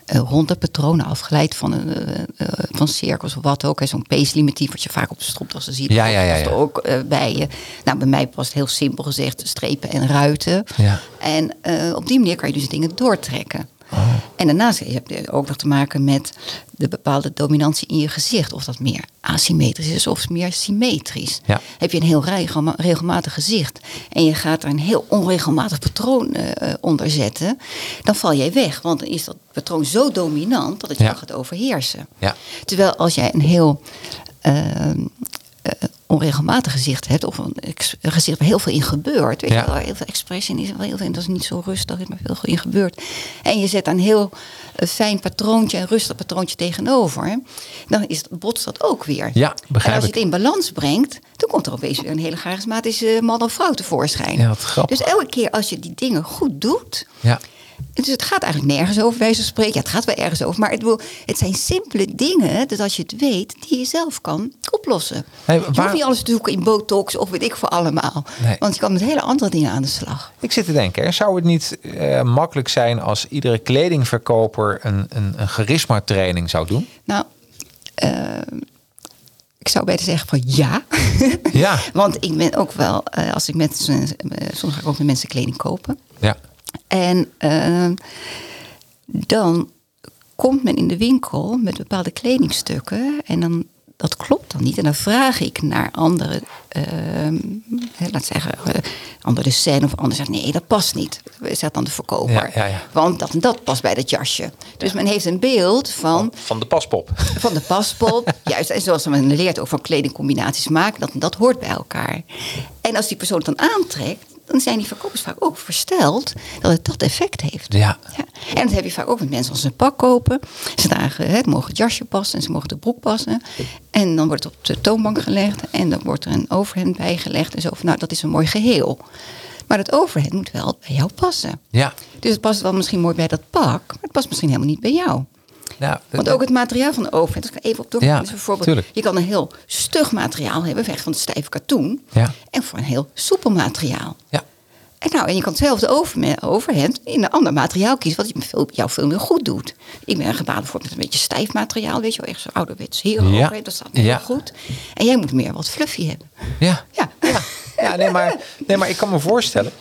eh ronde patronen afgeleid van, eh, eh, van cirkels of wat ook. Zo'n paisley-motief wat je vaak op de stropdassen ziet. Ja, ja, ja, ook bij je. Nou, bij mij past heel simpel gezegd strepen en ruiten. Ja. En op die manier kan je dus dingen doortrekken. Oh. En daarnaast heb je ook nog te maken met de bepaalde dominantie in je gezicht. Of dat meer asymmetrisch is of meer symmetrisch. Ja. Heb je een heel regelma- regelmatig gezicht en je gaat er een heel onregelmatig patroon eh, onder zetten, dan val jij weg. Want dan is dat patroon zo dominant dat het Ja. jou gaat overheersen. Ja. Terwijl als jij een heel eh, onregelmatig gezicht hebt, of een, gezicht waar heel veel in gebeurt, weet Ja. je wel, heel veel expressie is, heel veel, en dat is niet zo rustig, is maar heel veel in gebeurt. En je zet een heel fijn patroontje, een rustig patroontje tegenover, dan is, botst dat ook weer. Ja, begrijp en als je het in balans brengt, dan komt er opeens weer een hele charismatische man of vrouw tevoorschijn. Ja. Dus elke keer als je die dingen goed doet, Ja. Dus het gaat eigenlijk nergens over, bij zo'n spreken. Ja, het gaat wel ergens over. Maar het, wil, het zijn simpele dingen, dat als je het weet, die je zelf kan oplossen. Hey, Je hoeft niet alles te zoeken in botox of weet ik voor allemaal. Nee. Want je kan met hele andere dingen aan de slag. Ik zit te denken, hè, zou het niet eh, makkelijk zijn als iedere kledingverkoper een, een, een charisma training zou doen? Nou, eh, ik zou beter zeggen van ja. Ja. Want ik ben ook wel, eh, als ik met, soms ga ik ook met mensen kleding kopen. Ja. En eh, dan komt men in de winkel met bepaalde kledingstukken en dan dat klopt dan niet. En dan vraag ik naar andere, ehm, laat zeggen, eh, andere scène of anders zegt nee, dat past niet. Zegt dan de verkoper. Ja, ja, ja. Want dat en dat past bij dat jasje. Dus men heeft een beeld van Van de paspop. van de paspop. Juist, en zoals men leert ook van kledingcombinaties maken, dat, dat hoort bij elkaar. En als die persoon het dan aantrekt, dan zijn die verkopers vaak ook versteld dat het dat effect heeft. Ja. Ja. En dat heb je vaak ook met mensen als ze een pak kopen. Ze dragen, hè, het mogen het jasje passen en ze mogen de broek passen. En dan wordt het op de toonbank gelegd en dan wordt er een overhemd bijgelegd en zo. Van, nou, dat is een mooi geheel. Maar dat overhemd moet wel bij jou passen. Ja. Dus het past wel misschien mooi bij dat pak, maar het past misschien helemaal niet bij jou. Nou, Want ook het materiaal van de overhemd, dat kan even op. Ja, dus bijvoorbeeld, tuurlijk. je kan een heel stug materiaal hebben, weg van het stijve katoen. Ja. En voor een heel soepel materiaal. Ja. En, nou, en je kan hetzelfde over, overhemd in een ander materiaal kiezen, wat je veel, jou veel meer goed doet. Ik ben gebaat voor met een beetje stijf materiaal, weet je wel, echt zo ouderwets heel Ja. overhemd, dat staat me Ja. goed. En jij moet meer wat fluffy hebben. Ja. Ja. Ja, ja nee, maar, nee, maar ik kan me voorstellen.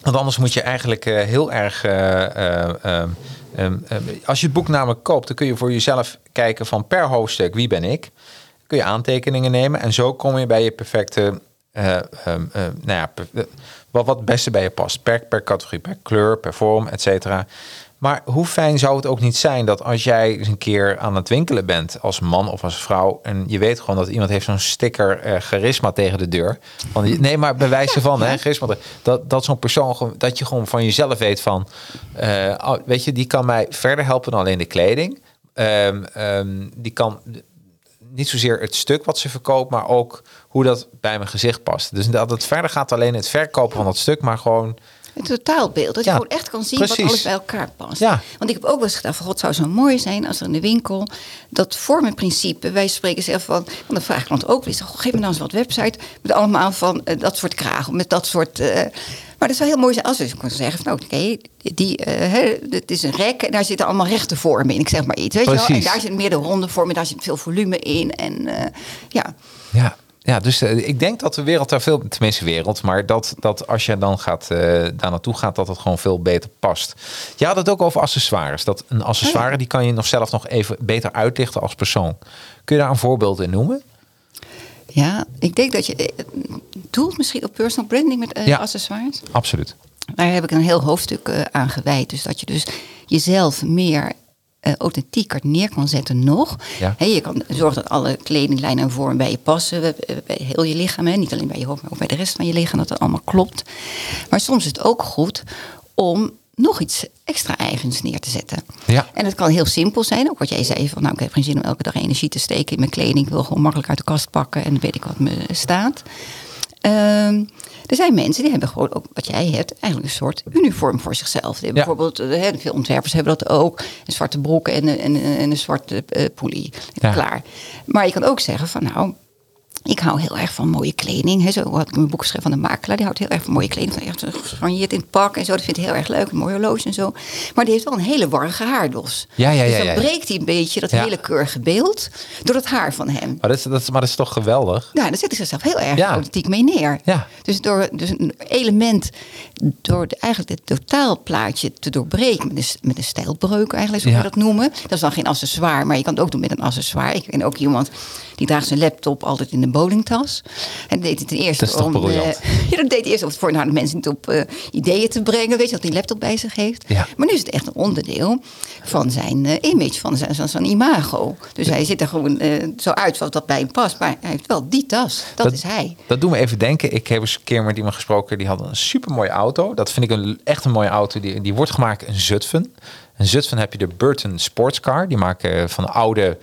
Want anders moet je eigenlijk eh, heel erg eh, eh, eh, Ehm, ehm, als je het boek namelijk koopt, dan kun je voor jezelf kijken van per hoofdstuk wie ben ik. Kun je aantekeningen nemen en zo kom je bij je perfecte, ehm, nou ja, wat, wat het beste bij je past. Per, per categorie, per kleur, per vorm, et cetera. Maar hoe fijn zou het ook niet zijn dat als jij eens een keer aan het winkelen bent als man of als vrouw en je weet gewoon dat iemand heeft zo'n sticker eh, charisma tegen de deur. Van, die- nee, maar bij wijze van hè, charisma, dat, dat zo'n persoon dat je gewoon van jezelf weet van, eh, oh, weet je, die kan mij verder helpen dan alleen de kleding. Ehm, ehm, die kan niet zozeer het stuk wat ze verkoopt, maar ook hoe dat bij mijn gezicht past. Dus dat het verder gaat alleen het verkopen van dat stuk, maar gewoon Het totaalbeeld. Dat Ja, je gewoon echt kan zien precies. wat alles bij elkaar past. Ja. Want ik heb ook wel eens gedacht van... God, zou zo mooi zijn als er in de winkel... dat vormenprincipe, wij spreken zelf van... Want dan vraag ik ook weer... "Goh, Geef me nou eens wat website met allemaal van eh, dat soort kragen. Met dat soort... eh, maar dat zou heel mooi zijn als je kon zeggen van... Oké, die, eh, het is een rek en daar zitten allemaal rechte vormen in. Ik zeg maar iets, weet je wel. En daar zit meer de ronde vormen, daar zit veel volume in. En eh, ja, Ja, ja dus eh, ik denk dat de wereld daar veel, tenminste wereld, maar dat, dat als je dan gaat, eh, daar naartoe gaat, dat het gewoon veel beter past. Je had het ook over accessoires. Dat een accessoire die kan je nog zelf nog even beter uitlichten als persoon. Kun je daar een voorbeeld in noemen? ja, ik denk dat je eh, doelt misschien op personal branding met eh, Ja. accessoires. Absoluut. Daar heb ik een heel hoofdstuk aan gewijd. Dus dat je dus jezelf meer eh, authentieker neer kan zetten nog. Ja. Je kan zorgen dat alle kledinglijnen en vormen bij je passen. Bij heel je lichaam. Hè. Niet alleen bij je hoofd, maar ook bij de rest van je lichaam. Dat het allemaal klopt. Maar soms is het ook goed om nog iets extra eigens neer te zetten. Ja. En het kan heel simpel zijn. Ook wat jij zei van nou ik heb geen zin om elke dag energie te steken in mijn kleding. Ik wil gewoon makkelijk uit de kast pakken en dan weet ik wat me staat. Ehm, er zijn mensen die hebben gewoon ook wat jij hebt, eigenlijk een soort uniform voor zichzelf. Die hebben Ja. Bijvoorbeeld, eh, hè, veel ontwerpers hebben dat ook. Een zwarte broek en, een- en, een- en een zwarte eh poelie. Ja. Klaar. Maar je kan ook zeggen van nou, ik hou heel erg van mooie kleding. Zo had ik mijn boek geschreven van de makelaar. Die houdt heel erg van mooie kleding. Van echt gesoigneerd in het pak en zo. Dat vindt hij heel erg leuk. Een mooi horloge en zo. Maar die heeft wel een hele warrige haardos. Ja, ja, dus ja, dan ja, ja. breekt hij een beetje dat Ja. hele keurige beeld door het haar van hem. Maar dat is, dat is, maar dat is toch geweldig? Nou, daar zet hij zichzelf heel erg Ja. politiek mee neer. Ja. Dus door dus een element, door de, eigenlijk het totaalplaatje te doorbreken met een, met een stijlbreuk eigenlijk, zo Ja. je dat noemen. Dat is dan geen accessoire, maar je kan het ook doen met een accessoire. Ik ken ook iemand die draagt zijn laptop altijd in de bowlingtas. En deed hij ten eerste Dat is om, eh, ja, dat deed eerst om het voor nou, de mensen niet op eh, ideeën te brengen. Weet je, dat hij een laptop bij zich heeft. Ja. Maar nu is het echt een onderdeel van zijn eh, image, van zijn, van zijn imago. Dus hij ziet er gewoon zo uit wat dat bij hem past. Maar hij heeft wel die tas. Dat, is hij. Dat doet me even denken. Ik heb eens een keer met iemand gesproken. Die had een super mooie auto. Dat vind ik een, echt een mooie auto. Die, die wordt gemaakt in Zutphen. In Zutphen heb je de Burton Sportscar. Die maken van oude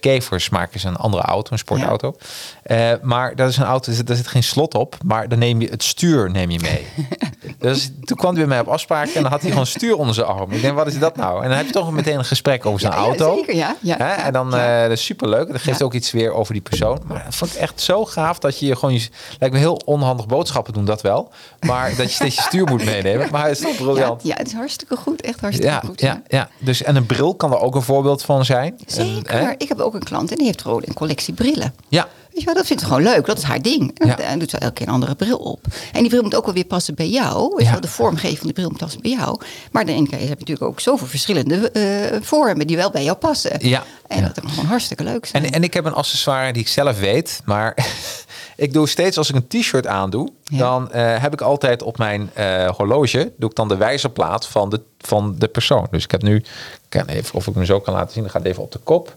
kevers maken ze een andere auto, een sportauto. Eh, maar dat is een auto, daar zit geen slot op. Maar dan neem je het stuur neem je mee. dus toen kwam hij bij mij op afspraak en dan had hij gewoon stuur onder zijn arm. Ik denk, wat is dat nou? En dan heb je toch meteen een gesprek over zijn Ja, auto. zeker, ja. En dan eh dat is superleuk. Dat geeft ook iets weer over die persoon. Maar dat vond ik echt zo gaaf dat je je gewoon... Je, lijkt me heel onhandig boodschappen doen, dat wel. Maar dat je steeds je stuur moet meenemen. Maar het is toch Ja, briljant. ja, het is hartstikke goed. Echt hartstikke goed. ja, ja. Dus, en een bril kan er ook een voorbeeld van zijn. Zeker. En, hè? Ik heb ook een klant en die heeft gewoon een collectie brillen. Ja, Weet je wel, dat vindt ze gewoon leuk. Dat is haar ding. En Ja. doet ze elke keer een andere bril op. En die bril moet ook wel weer passen bij jou. Weet Ja. wel, de vormgeving van de bril moet passen bij jou. Maar dan heb je natuurlijk ook zoveel verschillende eh, vormen die wel bij jou passen. Ja. En dat kan gewoon hartstikke leuk zijn. En, en ik heb een accessoire die ik zelf weet, maar ik doe steeds als ik een t-shirt aandoe, Ja. dan eh, heb ik altijd op mijn eh, horloge, doe ik dan de wijzerplaat van de, van de persoon. Dus ik heb nu, ik kan even of ik hem zo kan laten zien, dan gaat het even op de kop.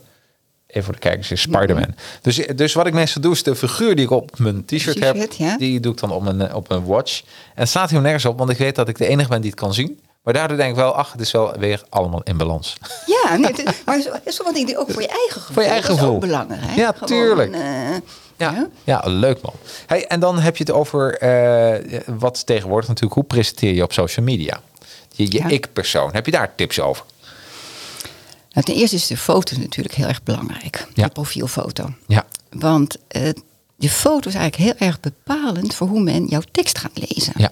Even voor de kijkers, is Spider-Man. Dus, dus wat ik meestal doe, is de figuur die ik op mijn t-shirt heb, ja. die doe ik dan op mijn, eh, op mijn watch. En staat hier nergens op, want ik weet dat ik de enige ben die het kan zien. Maar daardoor denk ik wel, ach, het is wel weer allemaal in balans. Ja, nee, het- maar sommige dingen ook voor je eigen gevoel. Voor je eigen dat is gevoel. ook belangrijk. Ja, Gewoon, tuurlijk. eh, Ja, Ja. ja. leuk man. Hey, en dan heb je het over eh, wat tegenwoordig natuurlijk, hoe presenteer je op social media? Je, je Ja. ik-persoon. Heb je daar tips over? Nou, ten eerste is de foto natuurlijk heel erg belangrijk. Ja. De profielfoto. Ja. Want eh je foto is eigenlijk heel erg bepalend voor hoe men jouw tekst gaat lezen. Ja.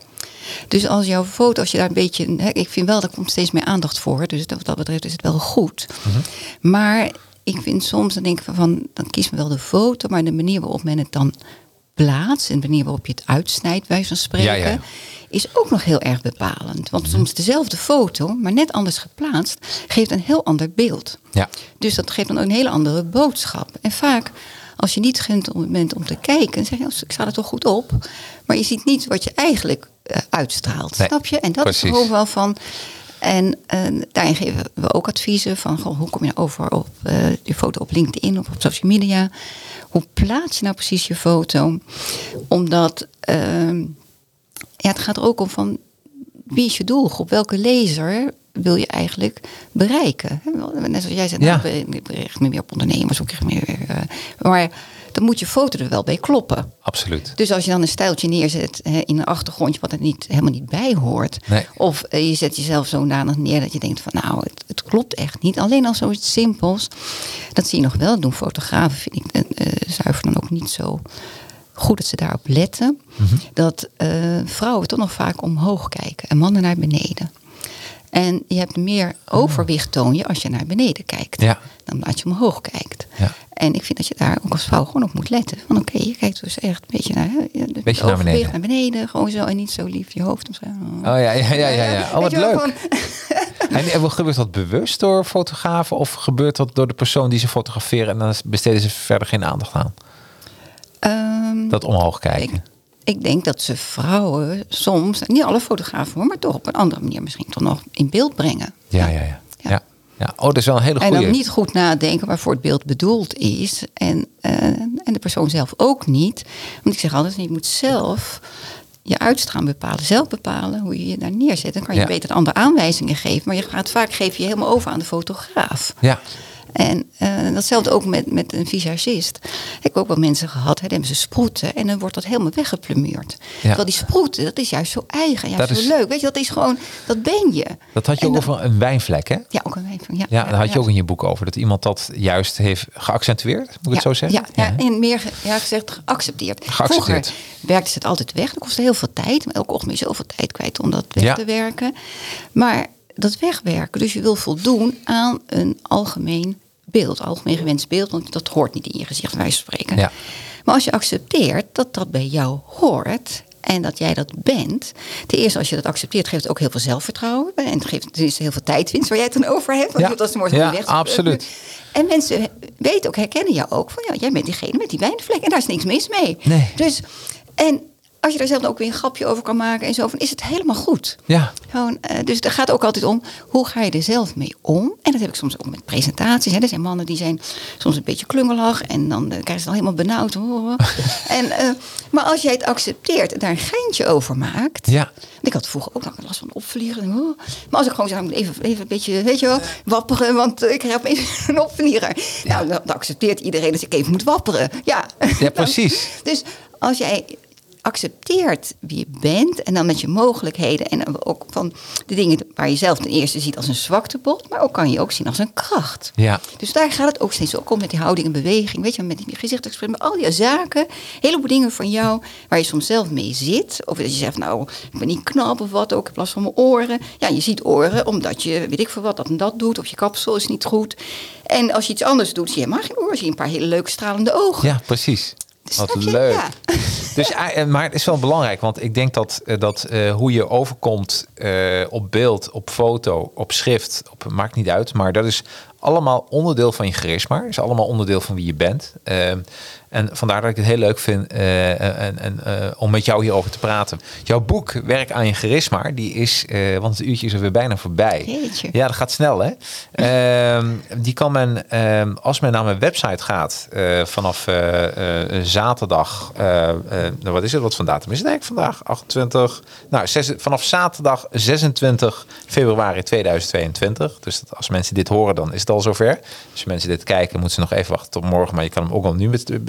Dus als jouw foto, als je daar een beetje. Hè, ik vind wel, daar komt steeds meer aandacht voor. Dus wat dat betreft is het wel goed. Mhm. Maar ik vind soms, dan denk ik van, dan kies me wel de foto, maar de manier waarop men het dan plaats en de manier waarop je het uitsnijdt, bij van spreken, Ja, ja. is ook nog heel erg bepalend. Want soms dezelfde foto, maar net anders geplaatst, geeft een heel ander beeld. Ja. Dus dat geeft dan ook een hele andere boodschap. En vaak, als je niet bent om te kijken, zeg je, oh, ik sta er toch goed op. Maar je ziet niet wat je eigenlijk eh, uitstraalt. Nee, snap je? En dat precies. is gewoon wel van. En eh, daarin geven we ook adviezen van goh, hoe kom je over op eh, je foto op LinkedIn of op social media. Hoe plaats je nou precies je foto? Omdat ehm, ja, het gaat er ook om van wie is je doelgroep? Welke lezer wil je eigenlijk bereiken? Net zoals jij zei, Ja. nou, ik richt me meer op ondernemers, ook echt meer. eh, maar dan moet je foto er wel bij kloppen. Absoluut. Dus als je dan een stijltje neerzet hè, in een achtergrondje wat er niet, helemaal niet bij hoort. Nee. Of eh, je zet jezelf zodanig neer dat je denkt van nou, het, het klopt echt niet. Alleen al zoiets simpels. Dat zie je nog wel doen. Fotografen vind ik eh, eh, zuiver dan ook niet zo goed dat ze daarop letten. Mhm. Dat vrouwen toch nog vaak omhoog kijken en mannen naar beneden. En je hebt meer overwicht toon je als je naar beneden kijkt. Ja. Dan laat je omhoog kijkt. Ja. En ik vind dat je daar ook als vrouw gewoon op moet letten. Van oké, je kijkt dus echt een beetje naar, je- Beetje naar beneden. naar beneden. Gewoon zo en niet zo lief je hoofd. Of zo. Oh ja, ja, ja, ja. ja. Oh, wat leuk. gewoon- En gebeurt dat bewust door fotografen of gebeurt dat door de persoon die ze fotograferen en dan besteden ze verder geen aandacht aan? Ehm, Dat omhoog kijken. ik, ik denk dat ze vrouwen soms, niet alle fotografen hoor, maar toch op een andere manier misschien toch nog in beeld brengen. Ja, ja, ja. Ja. ja. Ja. Oh, dat is wel een hele En dan niet goed nadenken waarvoor het beeld bedoeld is. En, eh, en de persoon zelf ook niet. Want ik zeg altijd, je moet zelf je uitstraling bepalen. Zelf bepalen hoe je je daar neerzet. Dan kan je Ja. beter andere aanwijzingen geven. Maar je gaat vaak geef je helemaal over aan de fotograaf. Ja, En eh, datzelfde ook met, met een visagist. Ik heb ook wel mensen gehad, hè, dan hebben ze sproeten en dan wordt dat helemaal weggeplumeerd. Terwijl die sproeten, dat is juist zo eigen, juist Dat zo is- leuk. Weet je, dat is gewoon, dat ben je. dat had je En ook dan- over een wijnvlek, hè? Ja, ook een wijn van, ja. Ja, daar had je ja. ook in je boek over. Dat iemand dat juist heeft geaccentueerd, moet ik het zo zeggen? Ja, ja, en meer ja, gezegd geaccepteerd. Geaccepteerd. Vroeger werkte ze het altijd weg. Dat kostte heel veel tijd. Maar elke ochtend zoveel tijd kwijt om dat weg Ja. te werken. Maar dat wegwerken, dus je wil voldoen aan een algemeen beeld. Algemeen gewenst beeld, want dat hoort niet in je gezicht, wij spreken. Ja. Maar als je accepteert dat dat bij jou hoort... En dat jij dat bent. Ten eerste, als je dat accepteert, geeft het ook heel veel zelfvertrouwen. En het geeft dus heel veel tijdwinst waar jij het dan over hebt. Want Ja. dat is mooi Ja, weg. absoluut. En mensen weten ook, herkennen jou ook van ja, jij bent diegene met die wijnvlek en daar is niks mis mee. Nee. Dus, en als je daar zelf ook weer een grapje over kan maken en zo, van is het helemaal goed. Ja. Gewoon, eh, dus het gaat ook altijd om, hoe ga je er zelf mee om? En dat heb ik soms ook met presentaties. Hè. Er zijn mannen die zijn soms een beetje klungelig en dan eh, krijgen ze dan helemaal benauwd. en, eh, maar als jij het accepteert en daar een geintje over maakt. Ja. Want Ik had vroeger ook nog last van opvliegen. Oh. Maar als ik gewoon zeg, even, even een beetje, weet je wel, wapperen, want ik heb opeens een opvlieger. Nou, dan, accepteert iedereen dat ik even moet wapperen. Ja, Ja, precies. dus als jij accepteert wie je bent en dan met je mogelijkheden en ook van de dingen waar je zelf ten eerste ziet als een zwaktebod, maar ook kan je ook zien als een kracht. Ja. Dus daar gaat het ook steeds ook om met die houding en beweging, weet je, met die gezichtsexpressie, al die zaken, een heleboel dingen van jou waar je soms zelf mee zit, of dat je zegt, nou, ik ben niet knap of wat ook, ik heb last van mijn oren. Ja, je ziet oren omdat je, weet ik veel wat, dat en dat doet, of je kapsel is niet goed. En als je iets anders doet, zie je helemaal geen oren, zie je een paar hele leuke stralende ogen. Ja, precies. Wat leuk. Ja. Dus, eh, maar het is wel belangrijk, want ik denk dat, eh, dat eh, hoe je overkomt eh, op beeld, op foto, op schrift, op, maakt niet uit. Maar dat is allemaal onderdeel van je charisma. is allemaal onderdeel van wie je bent. Ehm, en vandaar dat ik het heel leuk vind eh, en, en, eh, om met jou hierover te praten. Jouw boek Werk aan je charisma, die is, eh, want het uurtje is er weer bijna voorbij. Jeetje. Ja, dat gaat snel hè. Ehm, die kan men, ehm, als men naar mijn website gaat, eh, vanaf eh, eh, zaterdag, eh, eh, nou, wat is het, wat van datum is het eigenlijk vandaag? 28, nou, zes- vanaf zaterdag 26 februari 2022. Dus dat als mensen dit horen, dan is het al zover. Als mensen dit kijken, moeten ze nog even wachten tot morgen, maar je kan hem ook al nu bet-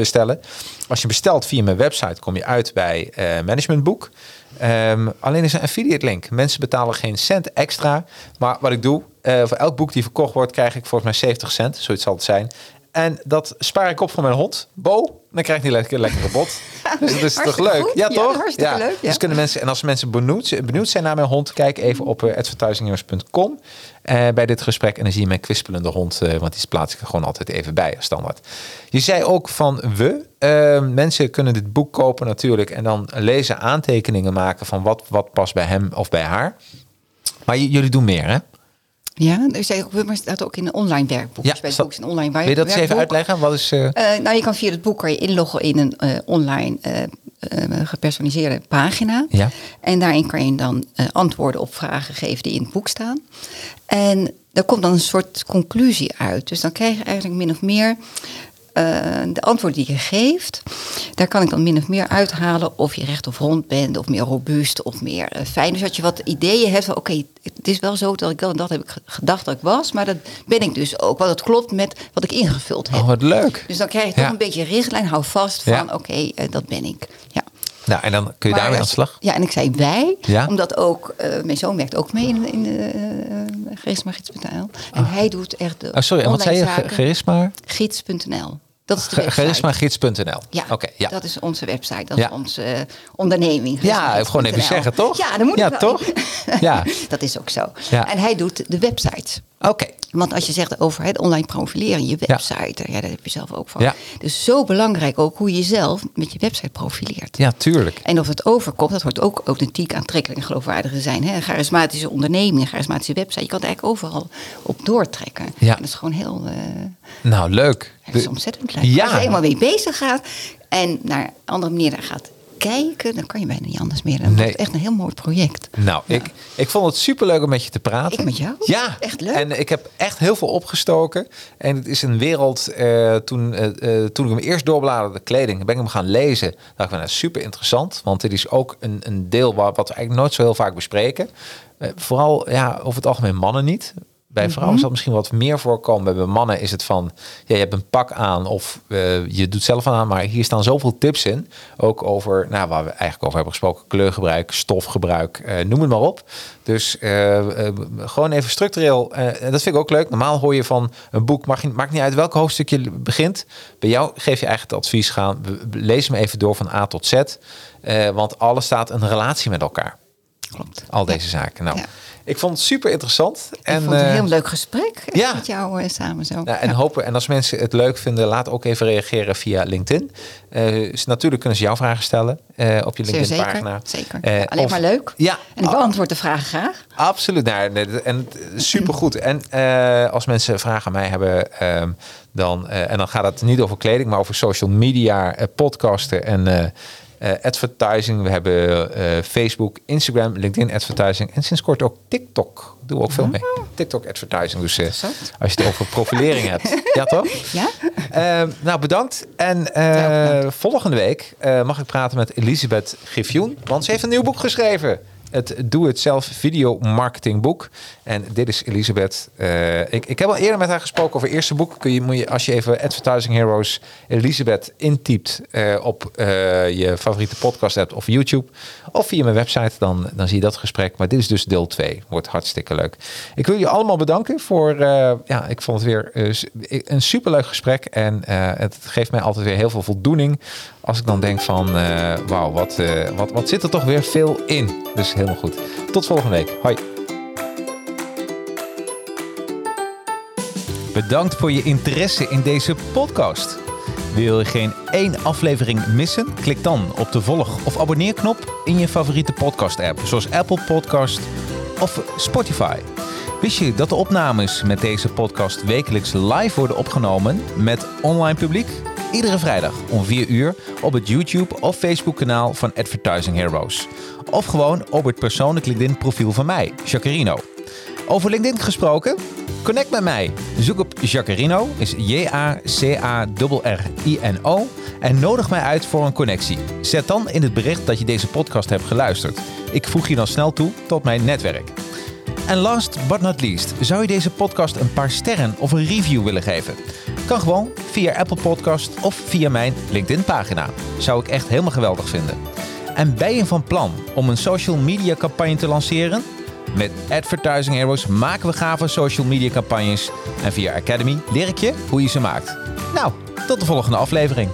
Als je bestelt via mijn website, kom je uit bij eh Managementboek. Ehm, alleen is een affiliate link. Mensen betalen geen cent extra. Maar wat ik doe, eh, voor elk boek die verkocht wordt, krijg ik volgens mij 70 cent. Zoiets zal het zijn. En dat spaar ik op voor mijn hond, Bo. Dan krijgt hij lekker lekkere bot. Dus dat is toch leuk? goed. Ja, Ja, toch? hartstikke leuk, ja. Dus kunnen mensen, en als mensen benieuwd, benieuwd zijn naar mijn hond, kijk even op uh, advertisingheroes.com eh, bij dit gesprek. En dan zie je mijn kwispelende hond, eh, want die plaats ik er gewoon altijd even bij als standaard. Je zei ook van we. eh, mensen kunnen dit boek kopen natuurlijk en dan lezen aantekeningen maken van wat, wat past bij hem of bij haar. Maar jullie doen meer, hè? Ja, er zijn ook, staat ook in een online werkboek. Ja, dus bij een online Wil je dat eens even werkboek. uitleggen? Wat is, eh, Eh, nou, je kan via het boek kan je inloggen in een eh, online gepersonaliseerde pagina. Ja. En daarin kan je dan antwoorden op vragen geven die in het boek staan. En daar komt dan een soort conclusie uit. Dus dan krijg je eigenlijk min of meer eh, de antwoorden die je geeft. Daar kan ik dan min of meer uithalen of je recht of rond bent, of meer robuust, of meer eh, fijn. Dus dat je wat ideeën hebt van, oké, het is wel zo dat ik dat en dat heb ik ge- gedacht dat ik was, maar dat ben ik dus ook. Want het klopt met wat ik ingevuld heb. oh, wat leuk. Dus dan krijg je toch een beetje richtlijn, hou vast van, Ja. oké, eh, dat ben ik. Ja. Nou, en dan kun je daarmee aan de slag. Ja, en ik zei wij, Ja. omdat ook, mijn zoon werkt ook mee in, in de uh, charismagids.nl. En hij doet echt de Oh, sorry, en wat zei je? online Ge- zaken. Charisma? Gids.nl. Dat is de website. Charismagids.nl. Ja, Oké, ja. dat is onze website, dat Ja. is onze eh, onderneming. Ja, gewoon even zeggen, toch? Ja, dat moet Ja, ik wel. toch? Ja. dat is ook zo. En hij doet de websites. Oké. Want als je zegt over het online profileren, je website, ja. daar heb je zelf ook van. Ja. Dus zo belangrijk ook hoe je jezelf met je website profileert. Ja, tuurlijk. En of het overkomt, dat wordt ook authentiek, aantrekkelijk en geloofwaardig te zijn. Hè? Een charismatische onderneming, een charismatische website, je kan het eigenlijk overal op doortrekken. Ja. En dat is gewoon heel, eh, Nou, leuk. dat is ontzettend leuk. Ja. Als je eenmaal mee bezig gaat en naar andere manieren gaat kijken, dan kan je bijna niet anders meer. Dan Nee. het echt een heel mooi project. Nou, Ja. ik, ik vond het superleuk om met je te praten. Ik met jou? Ja. Echt leuk. En ik heb echt heel veel opgestoken. En het is een wereld, eh, toen, eh, eh, toen ik hem eerst doorbladerde, de kleding, ben ik hem gaan lezen. dacht ik, van, nou, super interessant. Want dit is ook een, een deel wat, wat we eigenlijk nooit zo heel vaak bespreken. Vooral, ja, over het algemeen mannen niet. Bij vrouwen zal het misschien wat meer voorkomen. Bij mannen is het van, ja, je hebt een pak aan of eh, je doet zelf aan. Maar hier staan zoveel tips in. Ook over, nou, waar we eigenlijk over hebben gesproken. Kleurgebruik, stofgebruik, eh, noem het maar op. Dus eh, gewoon even structureel. en dat vind ik ook leuk. Normaal hoor je van een boek, mag je, maakt niet uit welk hoofdstuk je begint. Bij jou geef je eigenlijk het advies gaan. Lees hem even door van A tot Z. Want alles staat een relatie met elkaar. Klopt. Al deze zaken. Nou, ik vond het super interessant. ik vond het een eh, heel leuk gesprek echt ja. met jou eh, samen zo. nou, en, Ja. hopen, en als mensen het leuk vinden, laat ook even reageren via LinkedIn. Eh, dus natuurlijk kunnen ze jouw vragen stellen eh, op je LinkedIn-pagina. zeker. Eh, alleen of- maar leuk. Ja, En ik ah, beantwoord de vragen graag. absoluut. Nou, en supergoed. En eh, als mensen vragen aan mij hebben, ehm, dan, eh, en dan gaat het niet over kleding, maar over social media, eh, podcasten en eh, advertising. We hebben eh, Facebook, Instagram, LinkedIn advertising en sinds kort ook TikTok. Doen we ook veel mee. TikTok advertising. Dus eh, als je het over profilering hebt. Ja, toch? Ja? Ehm, nou, bedankt. En Ja, bedankt. volgende week mag ik praten met Elisabeth Griffioen. Want ze heeft een nieuw boek geschreven. Het Doe-het-zelf video marketing boek. En dit is Elisabeth. Eh, ik, ik heb al eerder met haar gesproken over het eerste boek. Kun je, moet je, als je even Advertising Heroes Elisabeth intypt eh, op eh, je favoriete podcast app of YouTube. Of via mijn website, dan, dan zie je dat gesprek. Maar dit is dus deel 2. Wordt hartstikke leuk. Ik wil je allemaal bedanken voor... ja, ik vond het weer een superleuk gesprek. En het geeft mij altijd weer heel veel voldoening. Als ik dan denk van... Wauw, wat, wat, wat zit er toch weer veel in. Dus helemaal goed. Tot volgende week. Hoi. Bedankt voor je interesse in deze podcast. Wil je geen één aflevering missen? Klik dan op de volg- of abonneerknop in je favoriete podcast-app, zoals Apple Podcast of Spotify. Wist je dat de opnames met deze podcast wekelijks live worden opgenomen met online publiek? Iedere vrijdag om 4 uur op het YouTube of Facebook kanaal van Advertising Heroes. Of gewoon op het persoonlijk LinkedIn profiel van mij, Jacarino. Over LinkedIn gesproken? Connect met mij. Zoek op Jacarino, is J-A-C-A-R-R-I-N-O en nodig mij uit voor een connectie. Zet dan in het bericht dat je deze podcast hebt geluisterd. Ik voeg je dan snel toe tot mijn netwerk. En last but not least, zou je deze podcast een paar sterren of een review willen geven? Kan gewoon via Apple Podcast of via mijn LinkedIn pagina. Zou ik echt helemaal geweldig vinden. En ben je van plan om een social media campagne te lanceren? Met Advertising Heroes maken we gave social media campagnes. En via Academy leer ik je hoe je ze maakt. Nou, tot de volgende aflevering.